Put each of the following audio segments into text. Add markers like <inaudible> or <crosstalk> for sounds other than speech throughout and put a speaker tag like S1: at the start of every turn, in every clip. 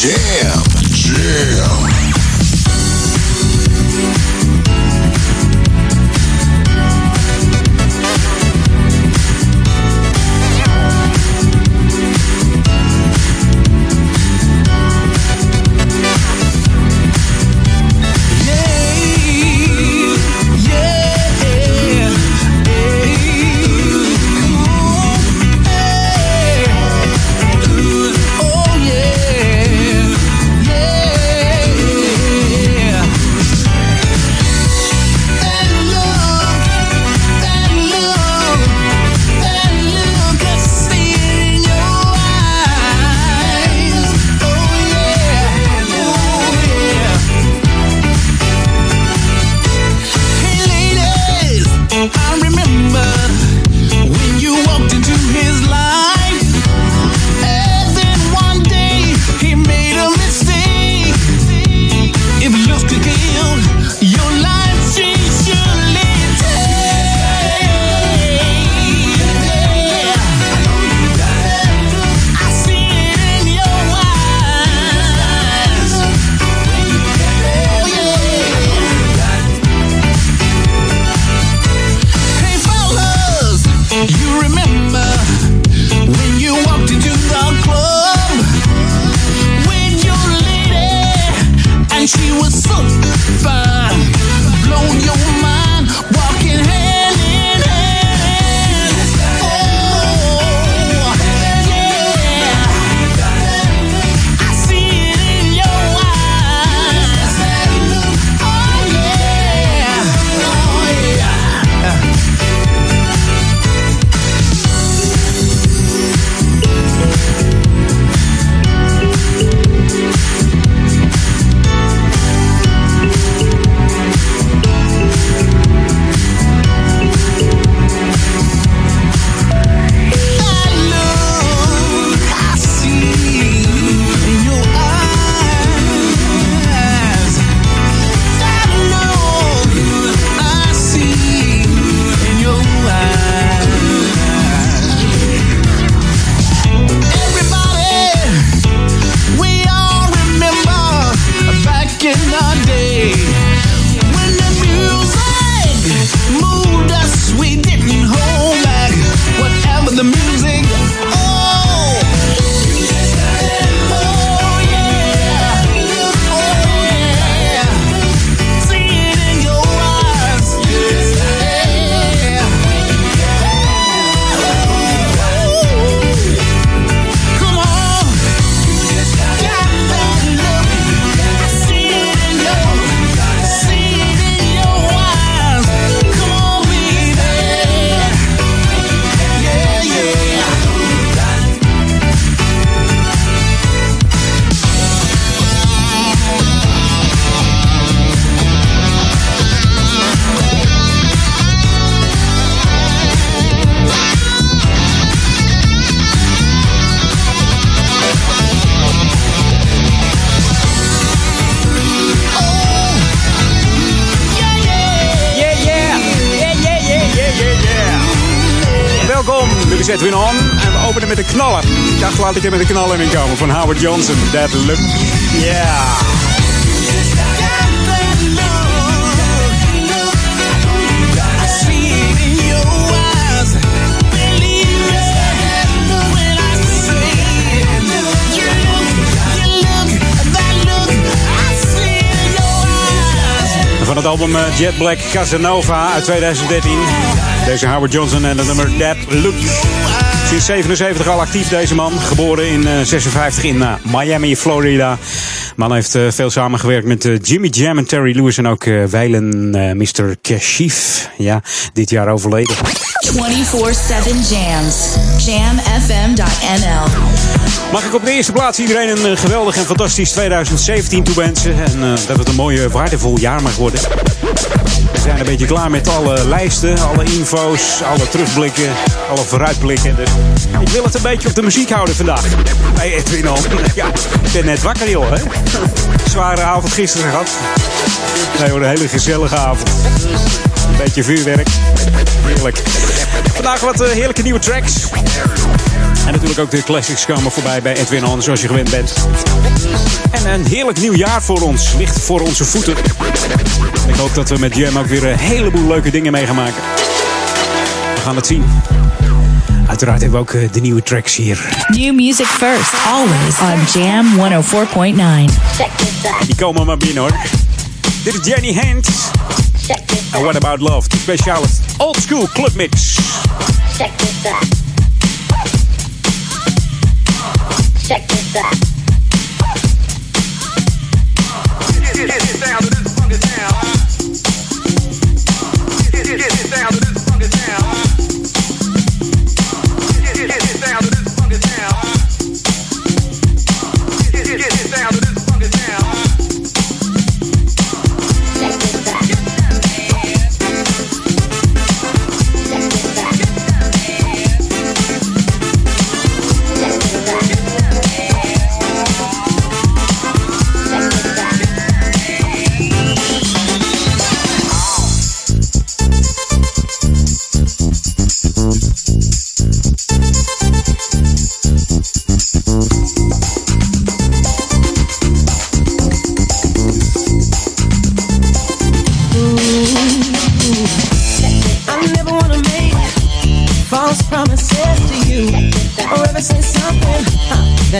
S1: Jam, jam,
S2: Edwin On en we openen met een knaller. Ik dacht, laat ik er met een knaller in komen van Howard Johnson. That look, yeah. Album eh, Jet Black Casanova uit 2013. Deze Howard Johnson en het nummer That Look. Sinds 77 al actief deze man. Geboren in eh, 56 in eh, Miami, Florida. Man heeft eh, veel samengewerkt met eh, Jimmy Jam en Terry Lewis. En ook eh wijlen Mr. Kashif. Ja, dit jaar overleden.
S3: 24-7 jams. Jamfm.nl.
S2: Mag ik op de eerste plaats iedereen een geweldig en fantastisch 2017 toewensen. En dat het een mooi, waardevol jaar mag worden. Zijn een beetje klaar met alle lijsten, alle info's, alle terugblikken, alle vooruitblikken. Dus ik wil het een beetje op de muziek houden vandaag. Bij Edwin al. Ja, ik ben net wakker joh, hè. Zware avond gisteren gehad. Nee hoor, een hele gezellige avond. Een beetje vuurwerk. Heerlijk. Vandaag wat eh, heerlijke nieuwe tracks. En natuurlijk ook de classics komen voorbij bij Edwin On, zoals je gewend bent. En een heerlijk nieuw jaar voor ons. Ligt voor onze voeten. Ik hoop dat we met Jam ook weer een heleboel leuke dingen mee gaan maken. We gaan het zien. Uiteraard hebben we ook eh, de nieuwe tracks hier.
S3: New music first, always on Jam 104.9.
S2: Die komen maar binnen hoor. Dit is Jenny Hands. En What About Love? De speciale old school club mix.
S4: Check this out. Check this out. Get, get, get down to this.
S5: Get, get, get down to this.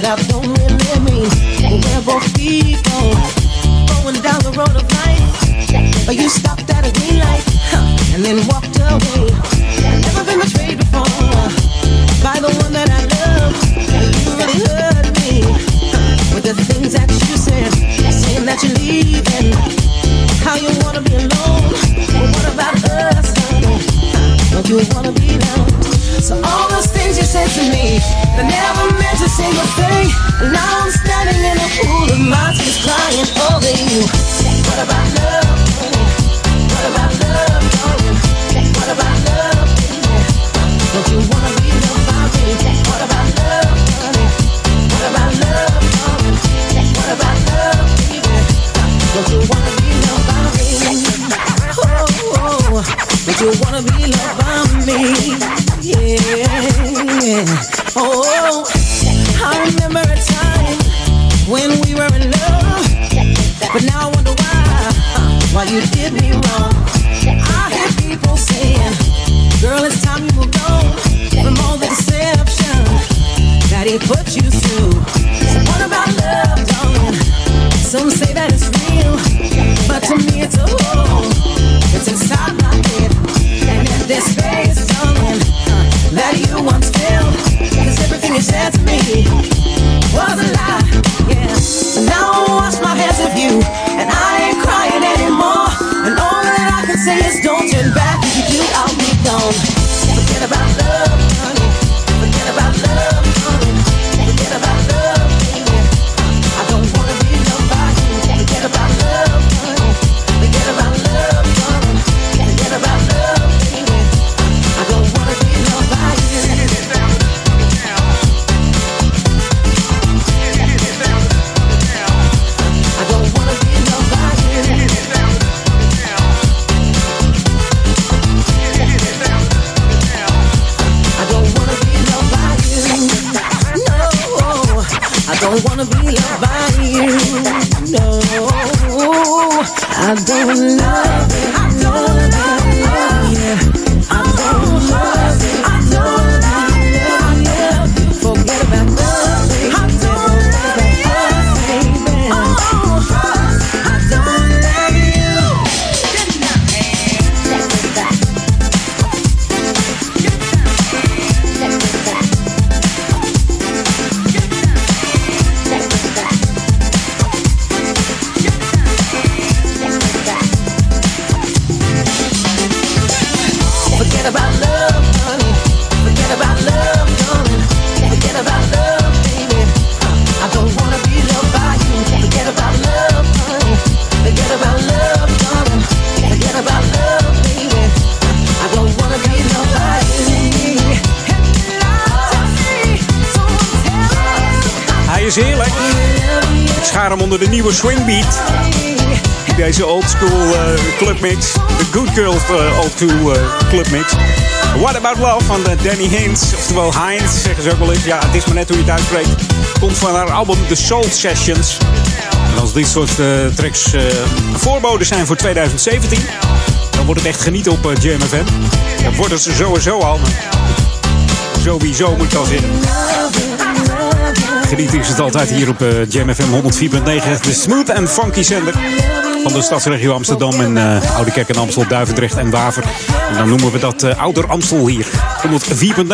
S5: That I don't really mean. We're both people going down the road of life, but you stopped at a green light huh, and then walked away. Never been betrayed before by the one that I love. You really hurt me with the things that you said, saying that you're leaving, how you wanna be alone. Well, what about us, honey? Don't you wanna be loved? So all those things you said to me, I never meant a single thing. And now I'm standing in a pool of my tears, crying over you. What about love? What about love? What about love? Don't you wanna be? What about love? What about love? What about love, baby? Don't you wanna be oh, don't you wanna be loved by me? Yeah. Oh, I remember a time when we were in love, but now I wonder why, why you did me wrong. I hear people saying, girl, it's time you moved on from all the deception that he put you through. What about love, darling? Some say that it's real, but to me it's a hole. It's inside everything you said to me
S2: swingbeat. Deze oldschool uh, clubmix. De Good Girls uh, old school uh, clubmix. What About Love van Danny Hines. Oftewel Hines, zeggen ze ook wel eens. Ja, het is maar net hoe je het uitspreekt. Komt van haar album The Soul Sessions. En als dit soort tracks voorboden zijn voor 2017... dan wordt het echt genieten op Jam FM. Dat worden ze sowieso al. Sowieso moet ik al zitten. Geniet is het altijd hier op uh, Jam FM 104.9. De smooth and funky zender van de stadsregio Amsterdam en uh, Oude Kerk en Amstel, Duivendrecht en Waver. Dan noemen we dat uh, Ouder Amstel hier. 104.9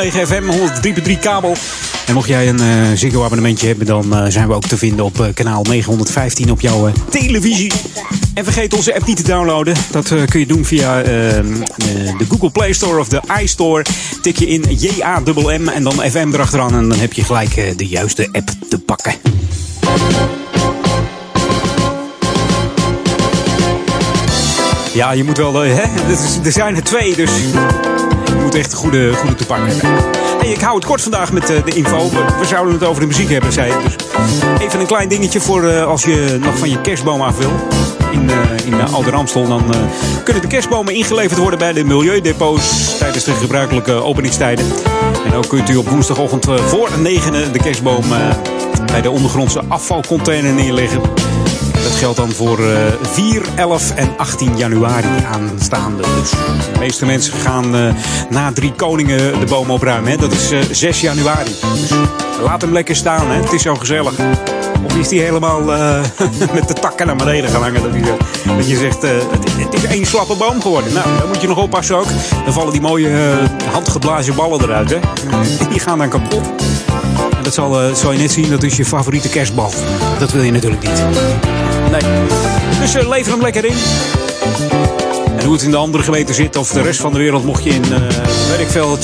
S2: FM, 103.3 kabel. En mocht jij een uh, Ziggo abonnementje hebben, dan uh, zijn we ook te vinden op kanaal 915 op jouw televisie. En vergeet onze app niet te downloaden. Dat kun je doen via de Google Play Store of de iStore. Tik je in J-A-M-M en dan FM erachteraan. En dan heb je gelijk de juiste app te pakken. Ja, je moet wel, hè? Er zijn er twee, dus je moet echt een goede, goede hebben. Ik hou het kort vandaag met de info. We zouden het over de muziek hebben, zei ik. Dus even een klein dingetje voor als je nog van je kerstboom af wil. In, in uh, Ouder Amstel. Dan kunnen de kerstbomen ingeleverd worden bij de milieudepots tijdens de gebruikelijke openingstijden. En ook kunt u op woensdagochtend voor 9 de kerstboom bij de ondergrondse afvalcontainer neerleggen. Dat geldt dan voor uh, 4, 11 en 18 januari aanstaande. Dus de meeste mensen gaan uh, na drie koningen de boom opruimen. Hè? Dat is uh, 6 januari. Dus laat hem lekker staan, hè? het is zo gezellig. Of is die helemaal <laughs> met de takken naar beneden gaan hangen? Dat, die, dat je zegt, het, het, is één slappe boom geworden. Nou, dan moet je nog oppassen ook. Dan vallen die mooie handgeblazen ballen eruit. Hè? <laughs> Die gaan dan kapot. En dat zal, zal je net zien, dat is je favoriete kerstbal. Dat wil je natuurlijk niet. Nee. Dus uh, lever hem lekker in. En hoe het in de andere gemeenten zit of de rest van de wereld, mocht je in, uh, weet ik veel,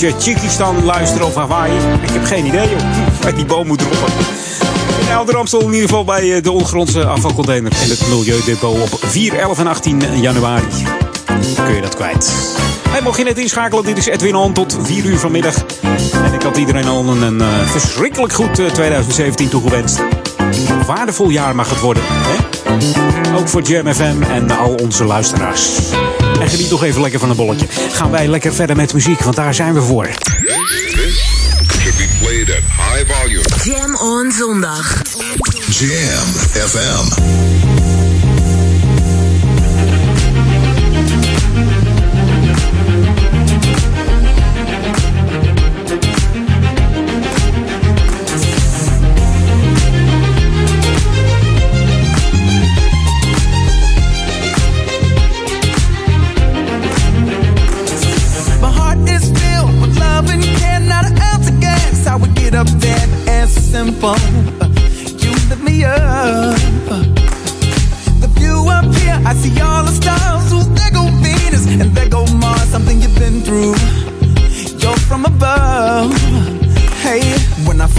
S2: luisteren of Hawaii. Ik heb geen idee, joh. Waar die boom moet droppen. In Ouder in ieder geval bij de ondergrondse afvalcontainer en het Milieudepot op 4, 11 en 18 januari. Kun je dat kwijt. En mocht je net inschakelen, dit is Edwin On tot 4 uur vanmiddag. En ik had iedereen al een, verschrikkelijk goed uh, 2017 toegewenst. Een waardevol jaar mag het worden. Hè? Ook voor Jam FM en al onze luisteraars. En geniet nog even lekker van een bolletje. Gaan wij lekker verder met muziek, want daar zijn we voor.
S1: This should be played at high volume.
S6: Jam on zondag.
S1: Jam FM.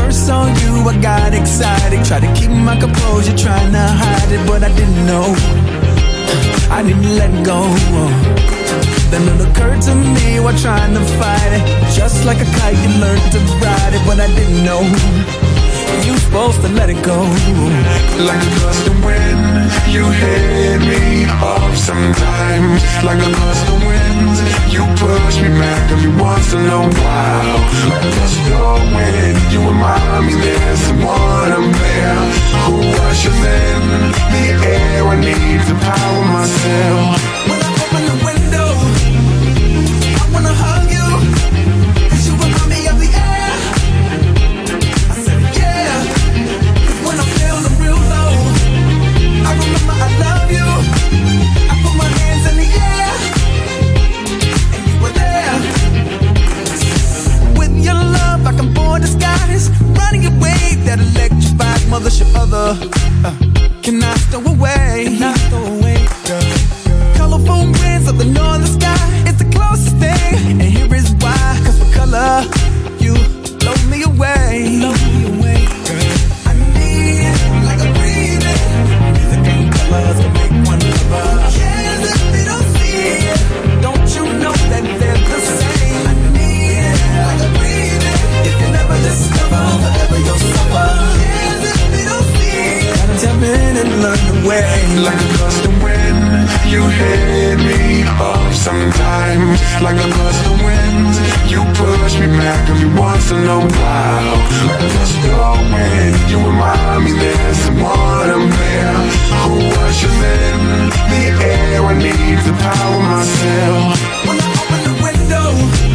S7: First saw you, I got excited. Tried to keep my composure, trying to hide it, but I didn't know. I didn't let go. Then it occurred to me while trying to fight it. Just like a kite, you learned to ride it, but I didn't know. You supposed to let it go.
S8: Like a gust of wind, you hit me off sometimes. Like a gust of wind, you push me back every once in a while. Like a gust of wind, you remind me there's someone I'm there who rushes in the air. I need to power myself.
S7: Mothership other. Uh, can I stow away? Can I way.
S8: Like a gust of wind, you hit me up sometimes. Like a gust of wind, you push me back every once in a while. Like a gust of wind, you remind me there's someone I'm there who ushers in the air. I need to power myself.
S7: When I open the window,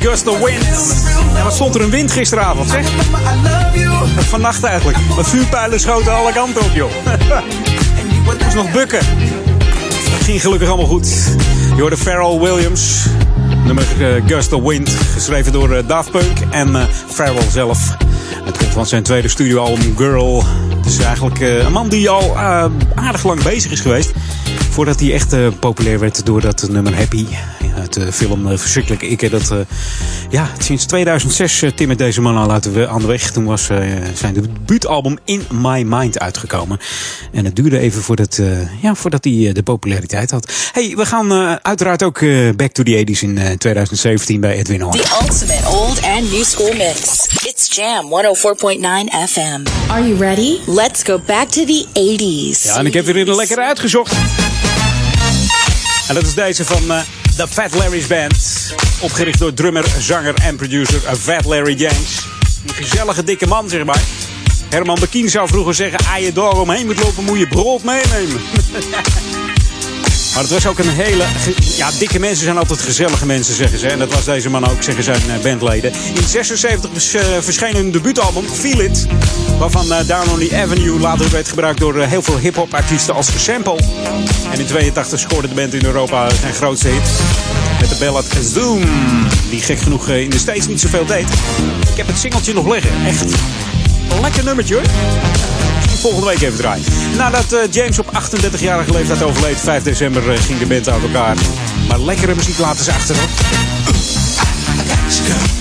S8: gust of wind.
S2: Ja, wat stond er een wind gisteravond, zeg? Vannacht eigenlijk. Mijn vuurpijlen schoten alle kanten op, joh.
S7: Were <laughs>
S2: moest nog bukken. Dat ging gelukkig allemaal goed. Je hoorde Pharrell Williams. Nummer eh, Gust of Wind. Geschreven door eh, Daft Punk en eh, Pharrell zelf. Het komt van zijn tweede studioalbum Girl. Het is eigenlijk eh, een man die al eh, aardig lang bezig is geweest. Voordat hij echt eh, populair werd door dat nummer Happy. Uit de film eh, Verschrikkelijk Ik. Dat, eh, ja, sinds 2006 uh, timmert deze man al uit de, aan de weg. Toen was eh, zijn debuutalbum In My Mind uitgekomen. En het duurde even voordat, eh, ja, voordat hij eh, de populariteit had. hey, we gaan eh, uiteraard ook eh, back to the 80s in eh, 2017 bij Edwin Horn.
S3: The ultimate old and new school mix. It's Jam 104.9 FM.
S6: Are you ready? Let's go back to the 80s.
S2: Ja, en ik heb weer een lekker uitgezocht. En dat is deze van eh The Fat Larry's Band. Opgericht door drummer, zanger en producer eh, Fat Larry James. Een gezellige dikke man, zeg maar. Herman Bekien zou vroeger zeggen... Als je daar omheen moet lopen, moet je brood meenemen. <laughs> Maar het was ook een hele... Ja, dikke mensen zijn altijd gezellige mensen, zeggen ze. En dat was deze man ook, zeggen zijn eh, bandleden. In 76 vers- eh, verscheen hun debuutalbum, Feel It. Waarvan eh, Down on the Avenue later werd gebruikt door heel veel hip-hop artiesten als sample. En in 82 scoorde de band in Europa zijn grootste hit. Met de ballad Zoom. Die gek genoeg in de States niet zoveel deed. Ik heb het singeltje nog liggen. Echt een lekker nummertje hoor. Volgende week even draaien. Nadat eh, James op 38-jarige leeftijd overleed, 5 december, eh, ging de band uit elkaar. Maar lekkere muziek laten ze achterop.
S7: Stay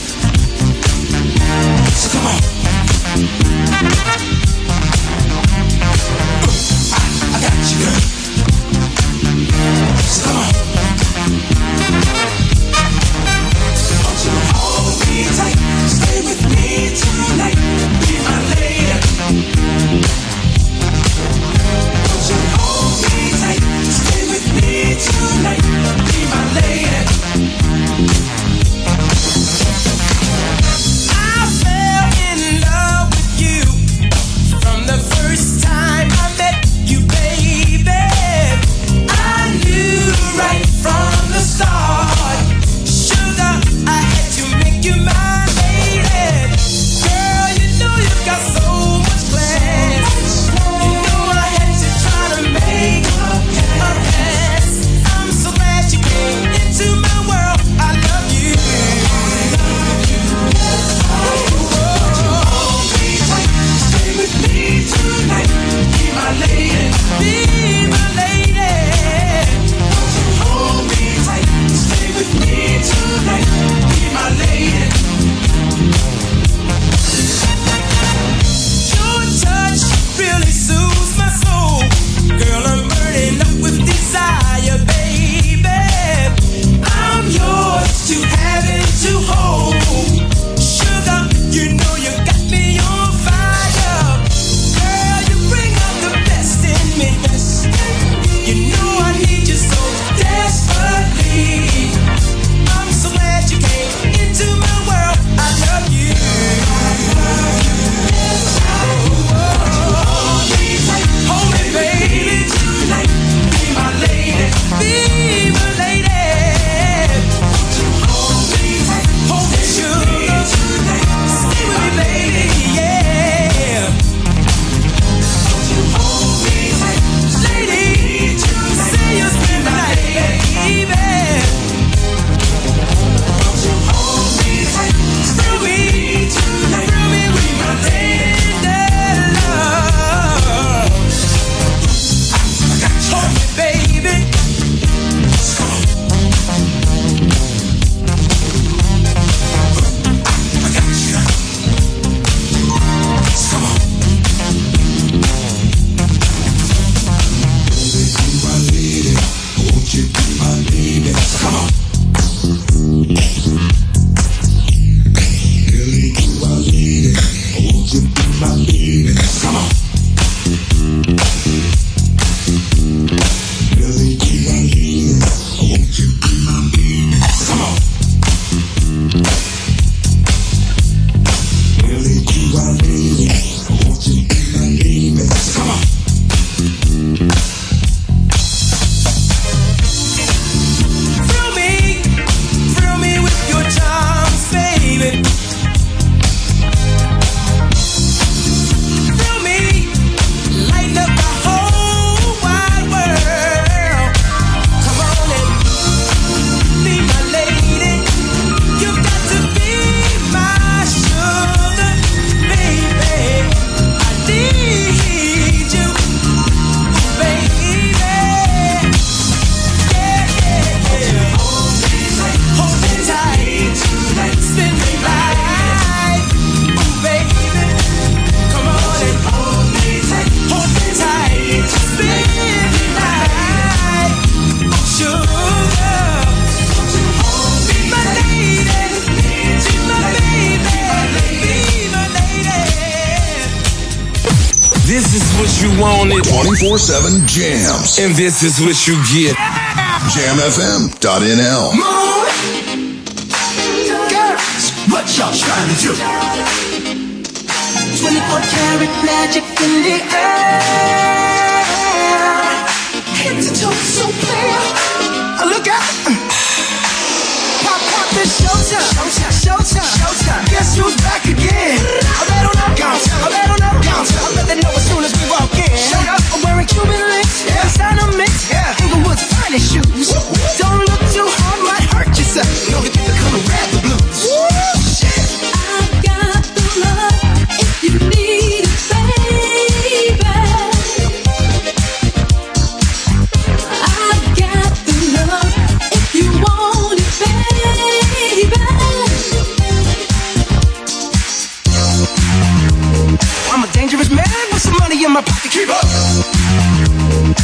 S9: 24-7 jams.
S10: And this is what you get. Yeah.
S9: JamFM.nl Moon.
S11: Girls, what y'all trying to do? 24 karat magic in the air. Head to toe so clear. Oh, uh, look out. Pop, pop, it's showtime. Showtime. Showtime. Showtime. Guess who's back?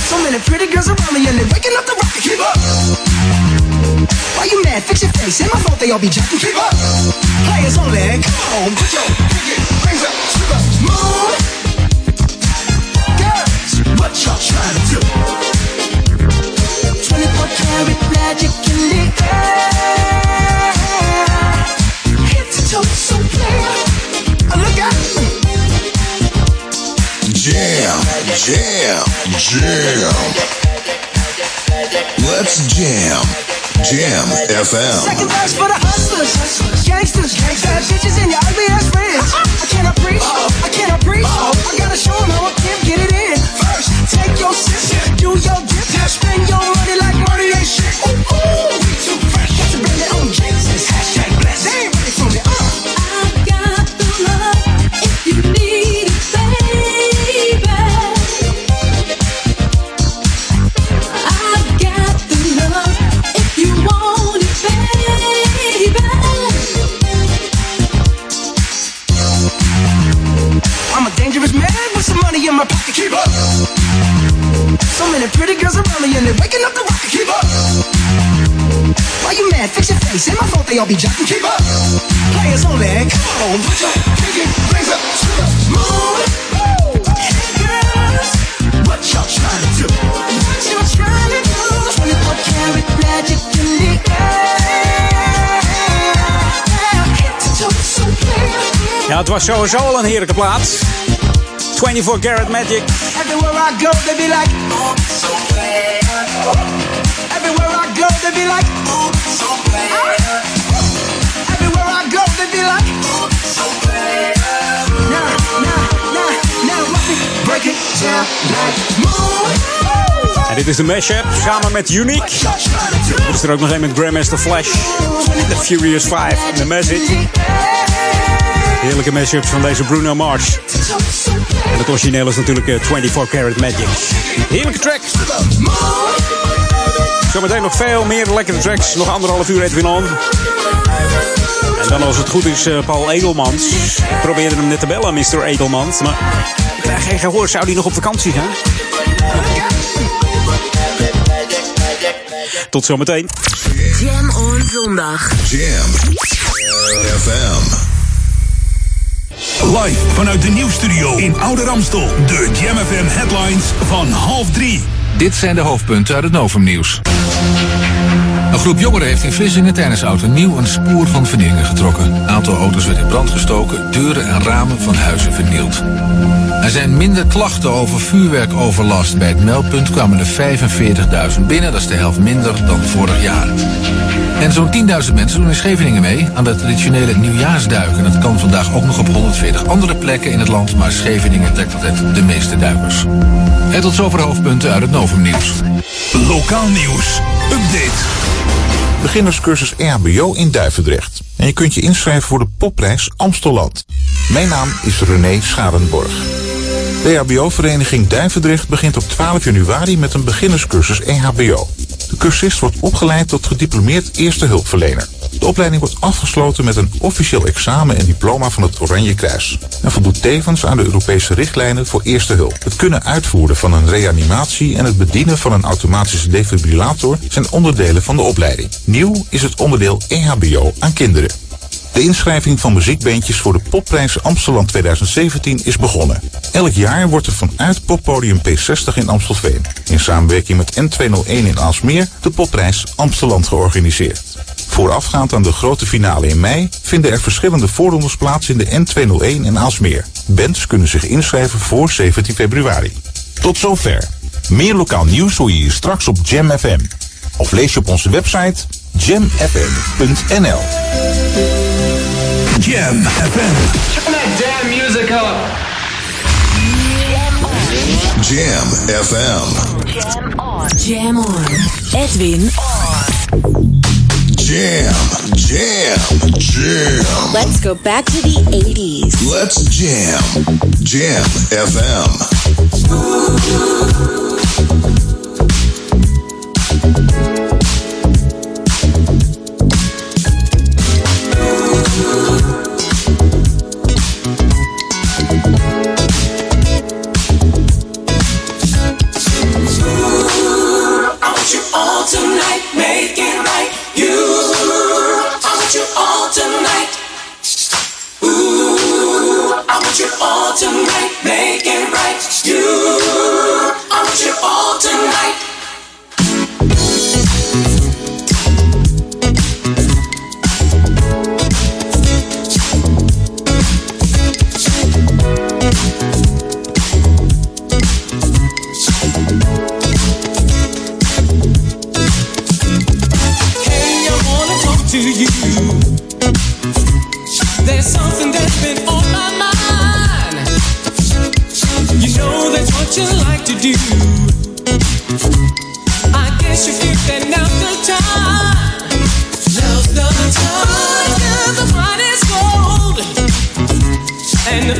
S11: So many pretty girls around me and they're waking up the rocket. Keep up. Why you mad? Fix your face. Ain't my fault they all be jacking. Keep up. Players only. Come on, put your pinky rings up to the moon. Girls, what y'all trying to do? 24 karat magic in the air. Head to toe so clear. Oh, look out.
S9: Jam, jam, jam. Let's jam. Jam FM.
S11: Second verse for the hustlers, gangsters, bad bitches and your ugly ass friends. I cannot preach, I cannot preach. I gotta show 'em how I can get it in. First, take your do your Pretty girls around me and waking up the rocket. Keep up. Why you mad? Fix your face. Ain't my fault they all be jacking. Keep up. Players only. On, put your pinky rings up to the moon. What y'all trying to do? Trying to do? 24 karat magic the.
S2: Ja, het was sowieso al een heerlijke plaat. 24 Karat Magic.
S11: Everywhere I go, they be like, oh, so. Everywhere I go, they be like, oh, so. Everywhere I go, they be like, oh, so. Nah, nah, nah, nah, watch me break it down like moon.
S2: En dit is de mashup samen met Unique. Er is er ook nog een met Grandmaster Flash. The Furious 5 en The Message. Heerlijke mashups van deze Bruno Mars. En het origineel is natuurlijk eh, 24 Karat Magic. Heerlijke track. Zometeen nog veel meer lekkere tracks. Nog anderhalf uur Edwin On. En dan als het goed is eh, Paul Edelmans. Ik probeerde hem net te bellen, Mr. Edelmans. Maar ik krijg geen gehoor. Zou die nog op vakantie gaan? Tot zometeen.
S6: Jam on zondag.
S9: Jam FM.
S12: Live vanuit de nieuwsstudio in Oude Ramstel. De Jam headlines van half drie.
S13: Dit zijn de hoofdpunten uit het Novumnieuws. Een groep jongeren heeft in Vlissingen tijdens oud nieuw een spoor van vernielingen getrokken. Een aantal auto's werd in brand gestoken, deuren en ramen van huizen vernield. Er zijn minder klachten over vuurwerkoverlast. Bij het meldpunt kwamen er 45.000 binnen, dat is de helft minder dan vorig jaar. En zo'n 10.000 mensen doen in Scheveningen mee aan de traditionele nieuwjaarsduik. En dat kan vandaag ook nog op 140 andere plekken in het land, maar Scheveningen trekt altijd de meeste duikers. En tot zover hoofdpunten uit het Novumnieuws.
S12: Lokaal nieuws. Update.
S14: Beginnerscursus EHBO in Duivendrecht. En je kunt je inschrijven voor de popprijs Amstelland. Mijn naam is René Scharenborg. De EHBO-vereniging Duivendrecht begint op 12 januari met een beginnerscursus EHBO. De cursist wordt opgeleid tot gediplomeerd eerste hulpverlener. De opleiding wordt afgesloten met een officieel examen en diploma van het Oranje Kruis. En voldoet tevens aan de Europese richtlijnen voor eerste hulp. Het kunnen uitvoeren van een reanimatie en het bedienen van een automatische defibrillator zijn onderdelen van de opleiding. Nieuw is het onderdeel EHBO aan kinderen. De inschrijving van muziekbeentjes voor de Popprijs Amsterdam 2017 is begonnen. Elk jaar wordt er vanuit Poppodium P60 in Amstelveen, in samenwerking met N201 in Aalsmeer, de Popprijs Amsterdam georganiseerd. Voorafgaand aan de grote finale in mei vinden er verschillende voorrondes plaats in de N201 in Aalsmeer. Bands kunnen zich inschrijven voor 17 februari. Tot zover. Meer lokaal nieuws hoor je hier straks op Jam FM. Of lees je op onze website jamfm.nl.
S12: Jam FM.
S15: Turn that damn music up.
S9: Jam FM.
S6: Jam on. Jam on. Edwin on.
S9: Jam, jam, jam.
S6: Let's go back to the 80s.
S9: Let's jam. Jam FM.
S15: I all tonight, make it right. You, I want you all tonight. Ooh, I want you all tonight, make it right. You, I want you all tonight.
S7: There's something that's been on my mind. You know that's what you like to do. I guess you feel that now's the time. Now's the time. The is cold, and the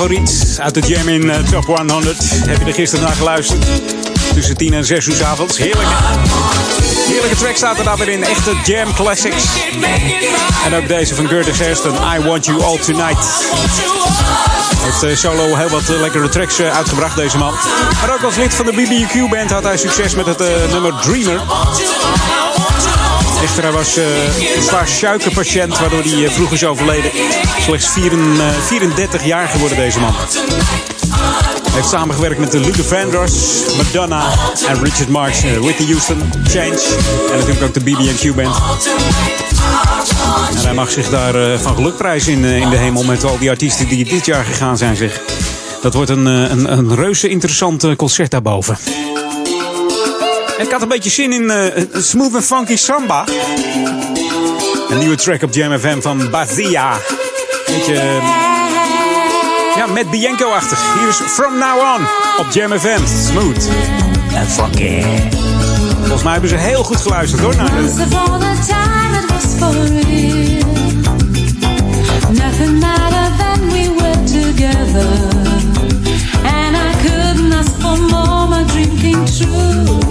S2: favoriet uit de Jam in eh, Top 100. Heb je er gisteren naar geluisterd? Tussen 10 en 6 uur 's avonds. Heerlijk. Heerlijke track staat er daar weer in. Echte Jam Classics. En ook deze van Curtis Hairston. I Want You All Tonight. Heeft eh, solo heel wat eh, lekkere tracks uitgebracht, deze man. Maar ook als lid van de BBQ Band had hij succes met het nummer Dreamer. Echter, hij was eh, een zwaar suikerpatiënt, waardoor hij eh, vroeg is overleden. Slechts 34, eh, 34 jaar geworden, deze man. Hij heeft samengewerkt met de Luther Vandross, Madonna en Richard Marx, eh, Whitney Houston, Change en natuurlijk ook de BB&Q Band. En hij mag zich daar eh, van geluk prijzen in, eh, in de hemel met al die artiesten die dit jaar gegaan zijn, zeg. Dat wordt een, eh, een, een reuze interessant eh, concert daarboven. Ik had een beetje zin in eh, smooth en funky samba. Een nieuwe track op Jam FM van Bazia. Beetje, eh, ja, met Bianco-achtig. Hier is From Now On op Jam FM. Smooth en funky. Volgens mij hebben ze heel goed geluisterd hoor. Naar de.
S16: Nothing then we were together. And I couldn't ask for more, my dream came true.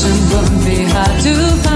S16: Combination won't be hard to find.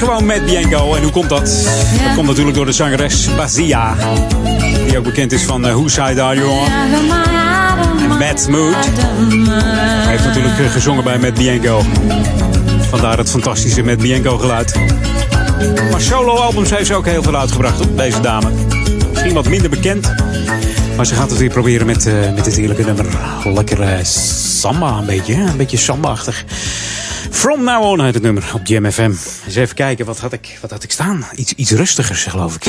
S2: Gewoon, met Bianco. En hoe komt dat? Dat komt natuurlijk door de zangeres Bazia. Die ook bekend is van uh, Whose Side Are You On? En Mood. Hij heeft natuurlijk eh, gezongen bij Matt Bianco. Vandaar het fantastische Matt Bianco geluid. Maar solo-albums heeft ze ook heel veel uitgebracht, hoor, deze dame. Misschien wat minder bekend. Maar ze gaat het weer proberen met, eh, met dit heerlijke nummer. Lekker eh, samba een beetje, hè? een beetje samba-achtig. From Now On heet het nummer op Jam FM. Eens even kijken, wat had ik, wat had ik staan? Iets, iets rustigers, geloof ik.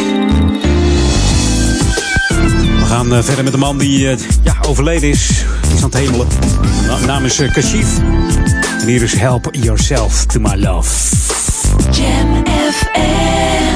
S2: gaan eh, verder met de man die eh, ja, overleden is. Is aan het hemelen. Na- naam is eh, Kashif. En hier is Help Yourself to My Love.
S11: Jam FM.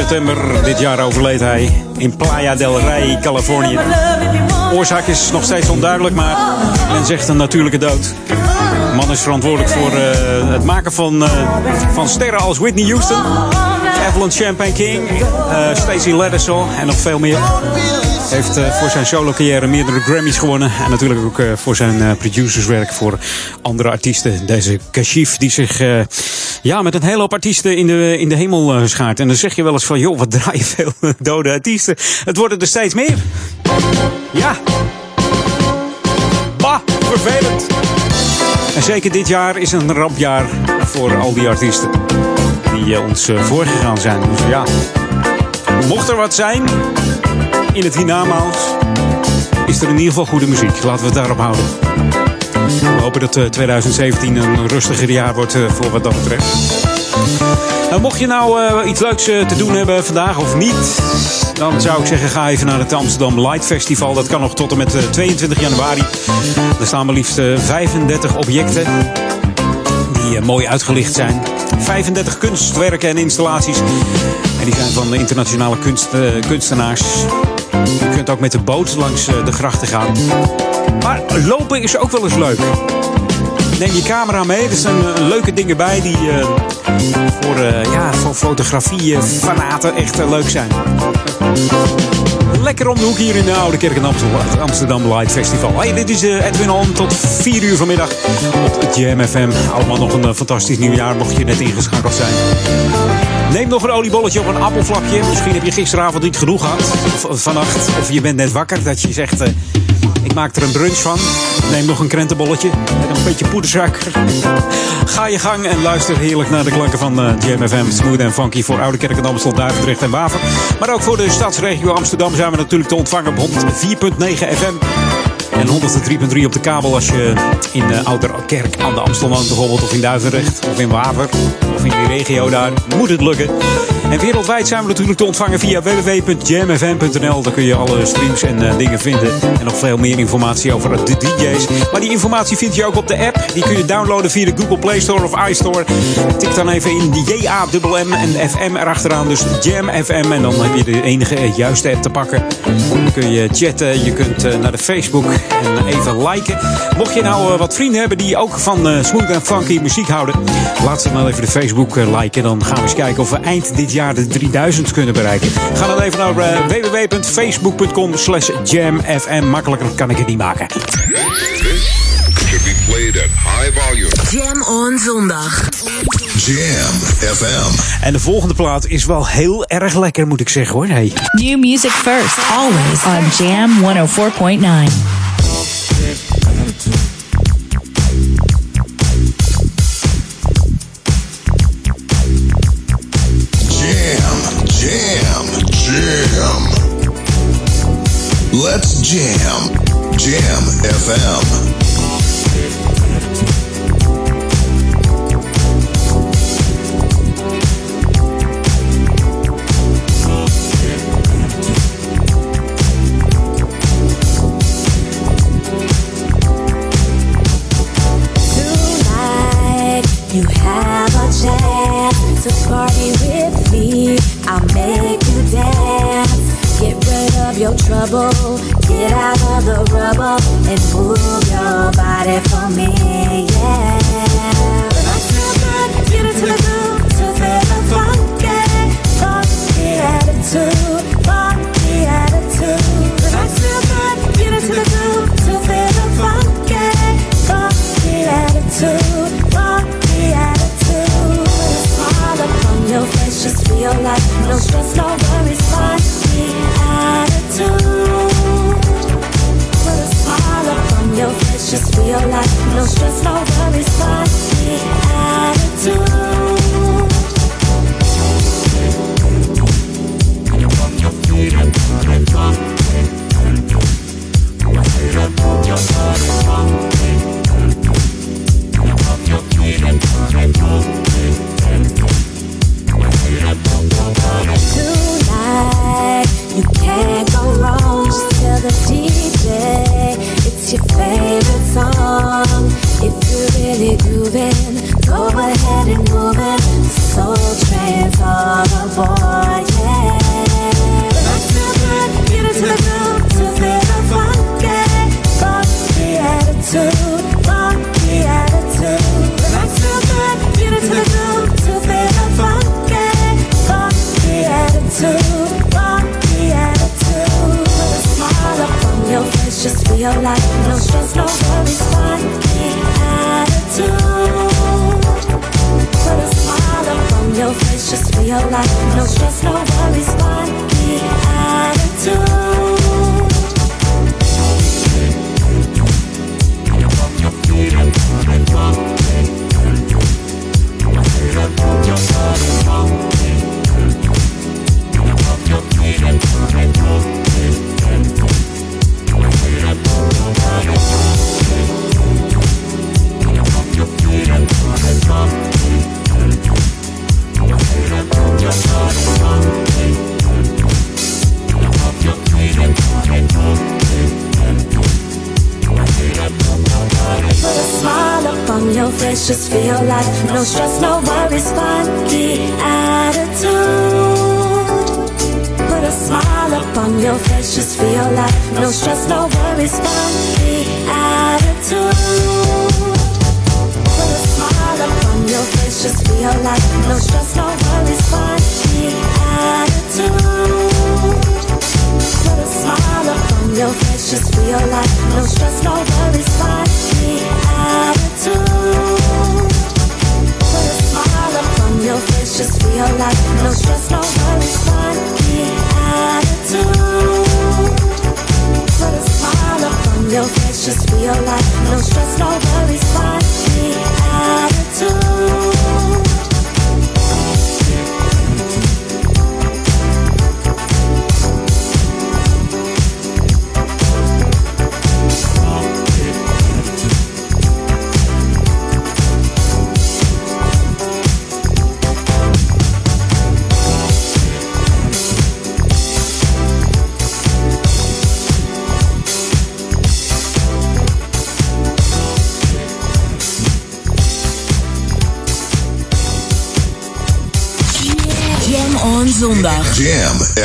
S2: September dit jaar overleed hij in Playa del Rey, Californië. Oorzaak is nog steeds onduidelijk, maar men zegt een natuurlijke dood. De man is verantwoordelijk voor eh, het maken van, eh, van sterren als Whitney Houston, Evelyn Champagne King, eh Stacey Laddersaw en nog veel meer. Heeft eh, voor zijn solo carrière meerdere Grammys gewonnen. En natuurlijk ook eh, voor zijn eh, producerswerk voor andere artiesten. Deze Kashif die zich ja, met een hele hoop artiesten in de, in de hemel schaart. En dan zeg je wel eens van, joh, wat draai je <laughs> veel dode artiesten. Het worden er steeds meer. Ja. Bah, vervelend. En zeker dit jaar is een rampjaar voor al die artiesten die ons voorgegaan zijn. Dus ja, mocht er wat zijn in het hiernamaals, is er in ieder geval goede muziek. Laten we het daarop houden. We hopen dat eh, 2017 een rustiger jaar wordt eh, voor wat dat betreft. Nou, mocht je nou eh, iets leuks eh, te doen hebben vandaag of niet, dan zou ik zeggen: ga even naar het Amsterdam Light Festival. Dat kan nog tot en met eh, 22 januari. Er staan maar liefst eh, 35 objecten die eh, mooi uitgelicht zijn. 35 kunstwerken en installaties En die zijn van internationale kunst, eh, kunstenaars. Je kunt ook met de boot langs eh, de grachten gaan. Maar lopen is ook wel eens leuk. Neem je camera mee. Er zijn eh, leuke dingen bij die eh, voor, eh, ja, voor fotografie fanaten echt leuk zijn. Lekker om de hoek hier in de Oude Kerk in Amsterdam, het Amsterdam Light Festival. Hey, dit is eh, Edwin On tot 4 uur vanmiddag op Jam FM. Allemaal nog een eh, fantastisch nieuwjaar, mocht je net ingeschakeld zijn. Neem nog een oliebolletje op een appelflapje. Misschien heb je gisteravond niet genoeg gehad. Of vannacht. Of je bent net wakker dat je zegt... eh, ik maak er een brunch van. Neem nog een krentenbolletje en een beetje poedersuiker. Ga je gang en luister heerlijk naar de klanken van eh, Jam FM. Smooth en funky voor Oude Kerk en Amstel, Duivendrecht en Waver. Maar ook voor de stadsregio Amsterdam zijn we natuurlijk te ontvangen op 104.9 FM. En 103.3 op de kabel als je in uh, Ouderkerk aan de Amstel woont bijvoorbeeld. Of in Duivendrecht of in Waver. Of in die regio daar. Moet het lukken. En wereldwijd zijn we natuurlijk te ontvangen via www.jamfm.nl. Daar kun je alle streams en eh, dingen vinden. En nog veel meer informatie over de DJ's. Maar die informatie vind je ook op de app. Die kun je downloaden via de Google Play Store of iStore. Tik dan even in J-A-M-M en FM erachteraan. Dus Jam FM. En dan heb je de enige eh, juiste app te pakken. Dan kun je chatten. Je kunt eh, naar de Facebook en even liken. Mocht je nou wat vrienden hebben die ook van smooth en funky muziek houden. Laat ze dan even de Facebook liken. Dan gaan we eens kijken of we eind dit jaar de 3000 kunnen bereiken. Ga dan even naar eh, www.facebook.com slash jamfm. Makkelijker kan ik het niet maken.
S1: Should be played at high volume.
S6: Jam on zondag.
S12: Jam FM.
S2: En de volgende plaat is wel heel erg lekker, moet ik zeggen hoor. Hey.
S3: New music first, always on Jam 104.9.
S12: Let's jam. Jam FM.
S17: Trouble. Get out of the rubble and move your body for me. Yeah.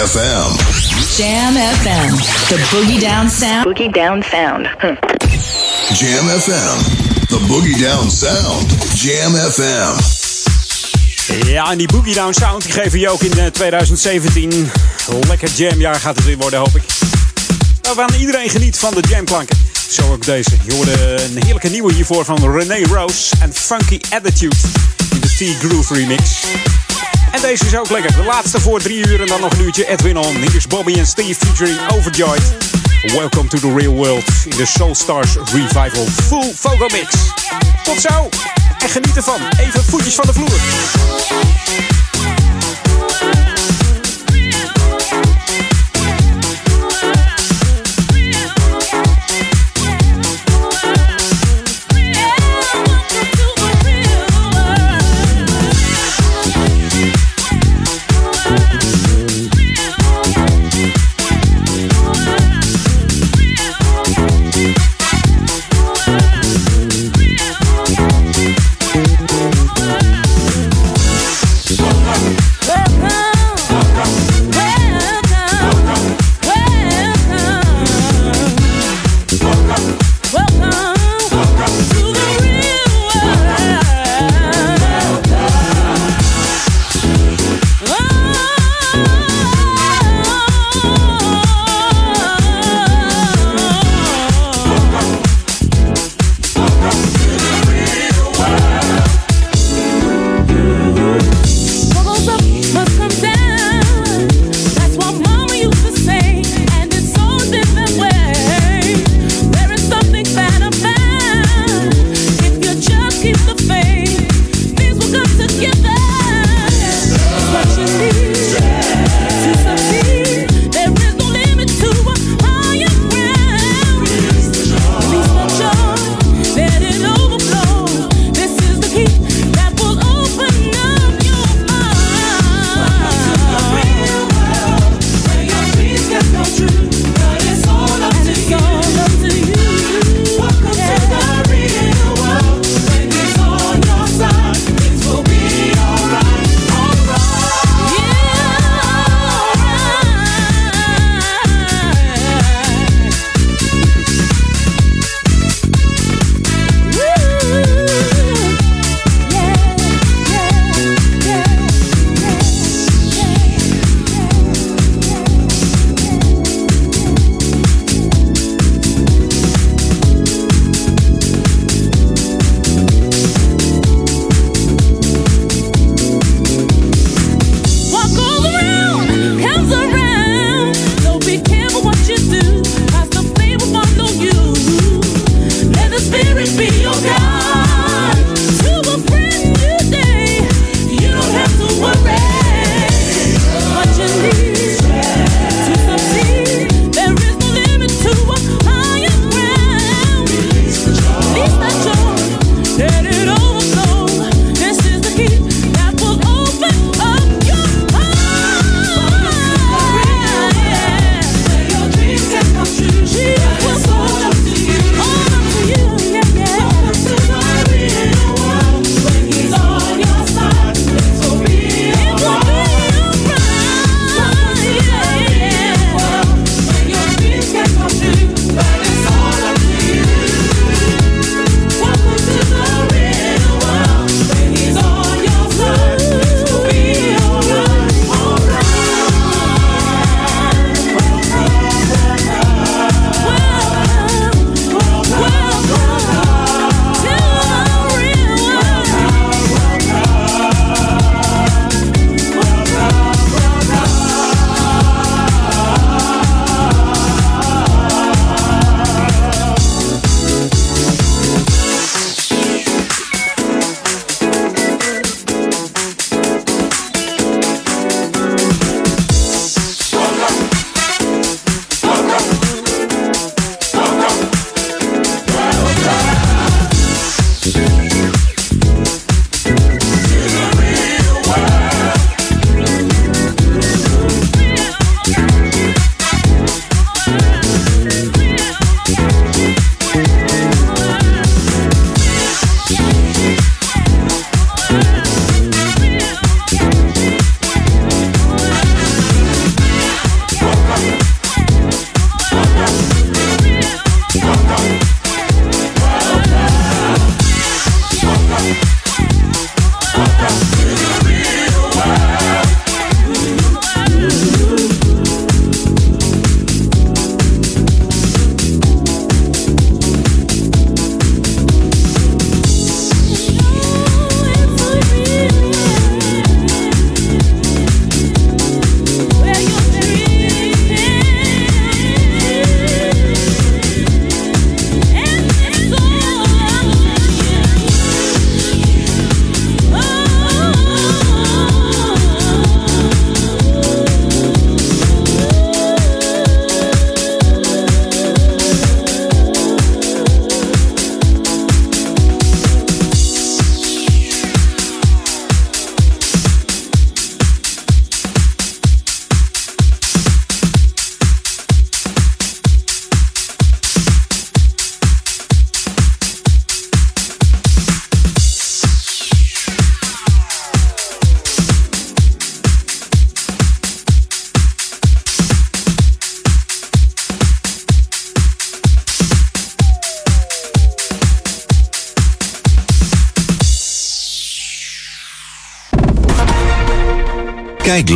S12: FM.
S3: Jam FM. The Boogie Down Sound.
S18: Boogie Down Sound.
S12: Jam FM. The Boogie Down Sound. Jam FM.
S2: Ja, en die Boogie Down Sound die geven je ook in eh, 2017. Lekker jamjaar gaat het weer worden, hoop ik. Waarvan iedereen geniet van de jamklanken. Zo ook deze. Je hoorde een heerlijke nieuwe hiervoor van René Rose en Funky Attitude in de T-Groove remix. En deze is ook lekker. De laatste voor drie uur en dan nog een uurtje Edwin On. Hier is Bobby en Steve featuring Overjoyed. Welcome to the real world in de Soul Stars Revival Full Fogo Mix. Tot zo en geniet ervan. Even voetjes van de vloer.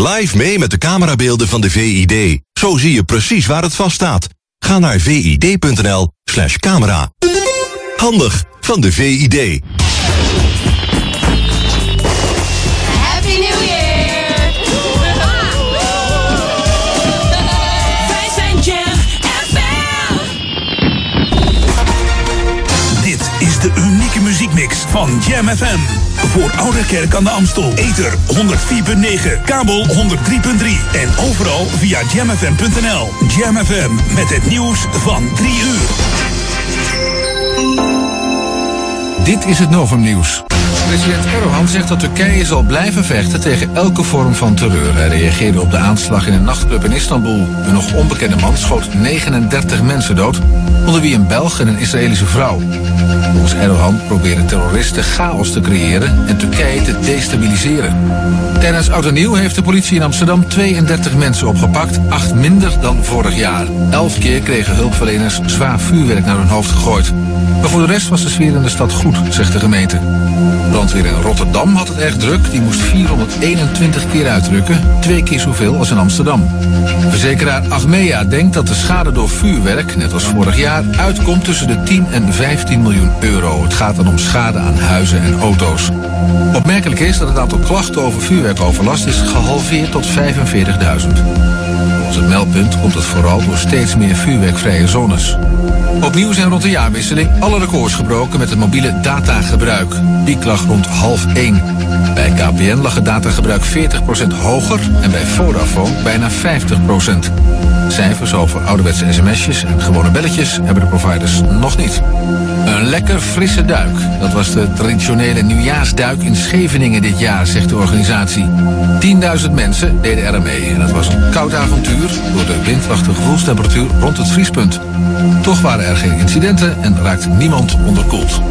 S18: Live mee met de camerabeelden van de VID. Zo zie je precies waar het vaststaat. Ga naar vid.nl slash camera. Handig van de VID.
S15: Happy New Year! Wij zijn Jam FM!
S12: Dit is de unieke muziekmix van Jam FM. Voor Oude Kerk aan de Amstel. Ether 104.9, kabel 103.3 en overal via jamfm.nl. Jam FM met het nieuws van 3 uur.
S13: Dit is het Novum-nieuws. President Erdogan zegt dat Turkije zal blijven vechten tegen elke vorm van terreur. Hij reageerde op de aanslag in een nachtclub in Istanbul. Een nog onbekende man schoot 39 mensen dood, onder wie een Belg en een Israëlische vrouw. Volgens Erdogan proberen terroristen chaos te creëren en Turkije te destabiliseren. Tijdens Oud en Nieuw heeft de politie in Amsterdam 32 mensen opgepakt, acht minder dan vorig jaar. Elf keer kregen hulpverleners zwaar vuurwerk naar hun hoofd gegooid. Maar voor de rest was de sfeer in de stad goed, zegt de gemeente. Brandweer in Rotterdam had het erg druk. Die moest 421 keer uitrukken, twee keer zoveel als in Amsterdam. Verzekeraar Achmea denkt dat de schade door vuurwerk, net als vorig jaar, uitkomt tussen de 10 en 15 miljoen euro. Het gaat dan om schade aan huizen en auto's. Opmerkelijk is dat het aantal klachten over vuurwerkoverlast is gehalveerd tot 45.000. Volgens het meldpunt komt het vooral door steeds meer vuurwerkvrije zones. Opnieuw zijn rond de jaarwisseling alle records gebroken met het mobiele datagebruik. Piek lag rond half 1. Bij KPN lag het datagebruik 40% hoger en bij Vodafone bijna 50%. Cijfers over ouderwetse sms'jes en gewone belletjes hebben de providers nog niet. Een lekker frisse duik. Dat was de traditionele nieuwjaarsduik in Scheveningen dit jaar, zegt de organisatie. 10.000 mensen deden er mee en het was een koud avontuur door de windwachte gevoelstemperatuur rond het vriespunt. Toch waren er geen incidenten en raakte niemand onderkoeld.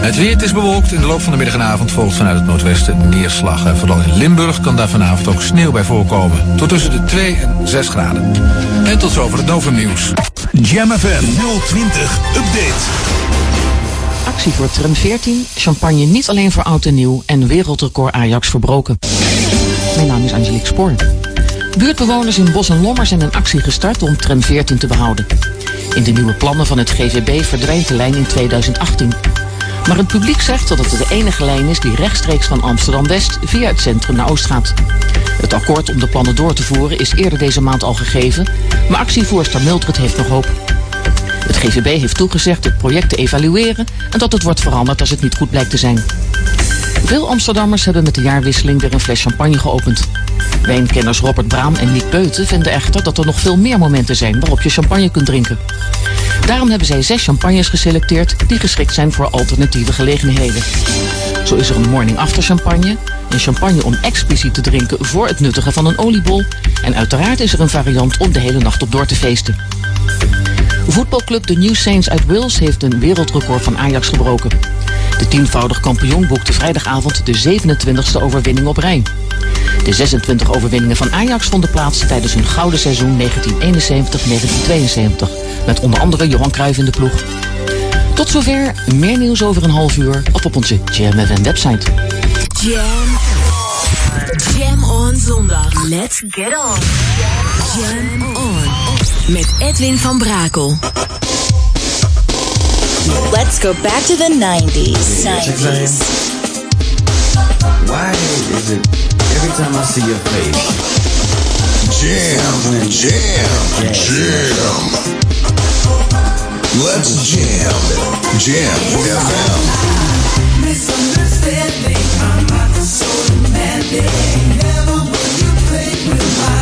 S13: Het weer is bewolkt. In de loop van de middag en avond volgt vanuit het noordwesten neerslag. En vooral in Limburg kan daar vanavond ook sneeuw bij voorkomen. Tot tussen de 2 en 6 graden. En tot zover het Novum Nieuws.
S12: Jam FM 020 Update.
S19: Actie voor tram 14, champagne niet alleen voor oud en nieuw en wereldrecord Ajax verbroken. Mijn naam is Angelique Spoor. Buurtbewoners in Bos en Lommer zijn een actie gestart om tram 14 te behouden. In de nieuwe plannen van het GVB verdwijnt de lijn in 2018. Maar het publiek zegt dat het de enige lijn is die rechtstreeks van Amsterdam-West via het centrum naar Oost gaat. Het akkoord om de plannen door te voeren is eerder deze maand al gegeven, maar actievoerster Mildred heeft nog hoop. Het GVB heeft toegezegd het project te evalueren en dat het wordt veranderd als het niet goed blijkt te zijn. Veel Amsterdammers hebben met de jaarwisseling weer een fles champagne geopend. Wijnkenners Robert Braam en Nick Beuten vinden echter dat er nog veel meer momenten zijn waarop je champagne kunt drinken. Daarom hebben zij zes champagnes geselecteerd die geschikt zijn voor alternatieve gelegenheden. Zo is er een morning after champagne, een champagne om expliciet te drinken voor het nuttigen van een oliebol en uiteraard is er een variant om de hele nacht op door te feesten. Voetbalclub de New Saints uit Wales heeft een wereldrecord van Ajax gebroken. De tienvoudig kampioen boekte vrijdagavond de 27e overwinning op rij. De 26 overwinningen van Ajax vonden plaats tijdens hun gouden seizoen 1971-1972. Met onder andere Johan Cruijff in de ploeg. Tot zover, meer nieuws over een half uur of op onze Jam FM website.
S6: Jam. Jam on zondag. Let's get on. Jam on. Met Edwin van Brakel.
S20: Let's go back to the 90s. 90s.
S21: Why is it every time I see your face?
S9: Jam, jam, jam. Let's jam. Jam FM.
S15: Misunderstanding, I'm not so demanding. Never will you play with my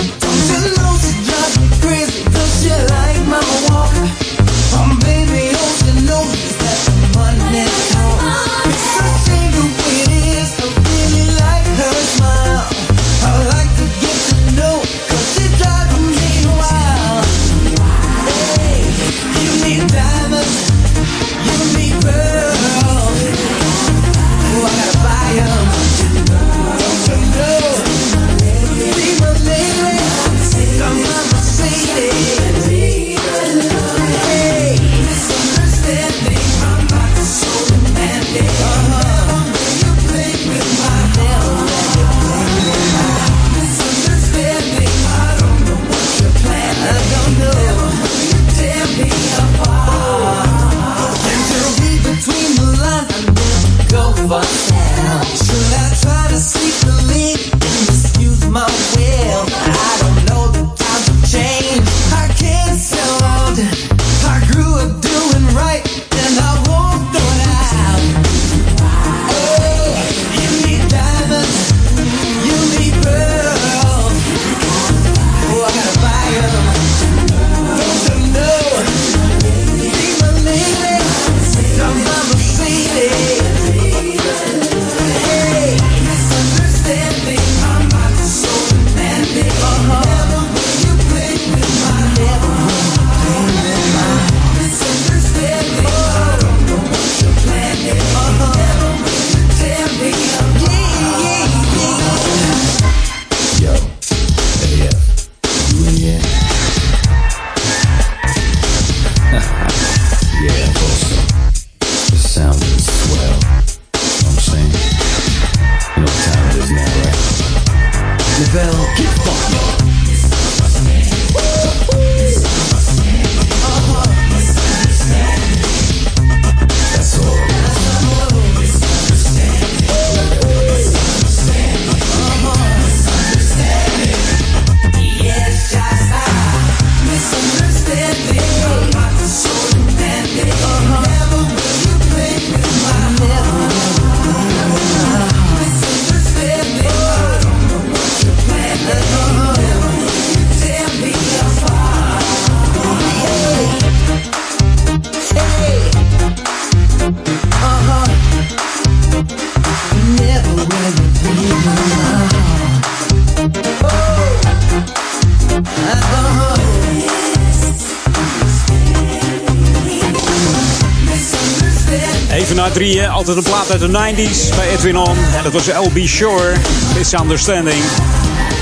S2: uit de 90s bij Edwin On. En dat was L.B. Shore, Misunderstanding.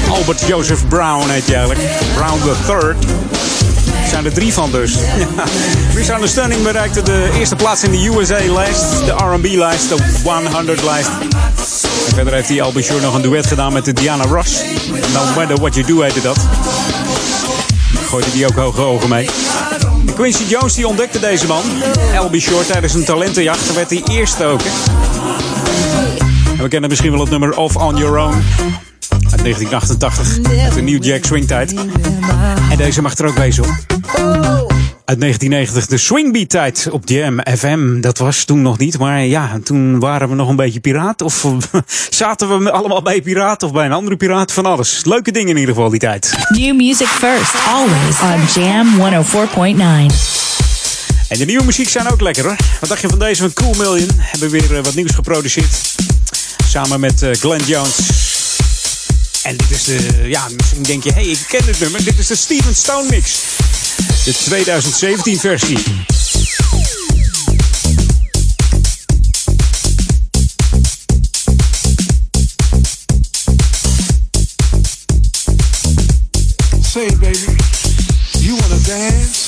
S2: Albert Joseph Brown heet hij eigenlijk. Brown the Third. Zijn er drie van dus. <laughs> Ja. Misunderstanding bereikte de eerste plaats in de USA-lijst, de R&B-lijst, de 100-lijst. En verder heeft hij Albert Shore nog een duet gedaan met de Diana Ross. No Matter What You Do heette dat. Gooide die ook hoge ogen mee. Quincy Jones die ontdekte deze man, L.B. Shore, tijdens een talentenjacht. Werd hij eerste ook. We kennen misschien wel het nummer Off On Your Own. Uit 1988. Uit de New Jack Swing tijd. En deze mag er ook wezen hoor. Uit 1990 de Swingbeat tijd op Jam FM. Dat was toen nog niet, maar ja, toen waren we nog een beetje piraat. Of <laughs> zaten we allemaal bij piraat of bij een andere piraat van alles. Leuke dingen in ieder geval die tijd.
S3: New music first, always on Jam 104.9.
S2: En de nieuwe muziek zijn ook lekker hoor. Wat dacht je van deze van Cool Million? Hebben weer eh, wat nieuws geproduceerd. Samen met eh, Glenn Jones. En dit is de, ja, misschien denk je, hé, hey, ik ken dit nummer. Dit is de Steven Stone mix. De 2017 versie.
S11: Say, baby, you wanna dance?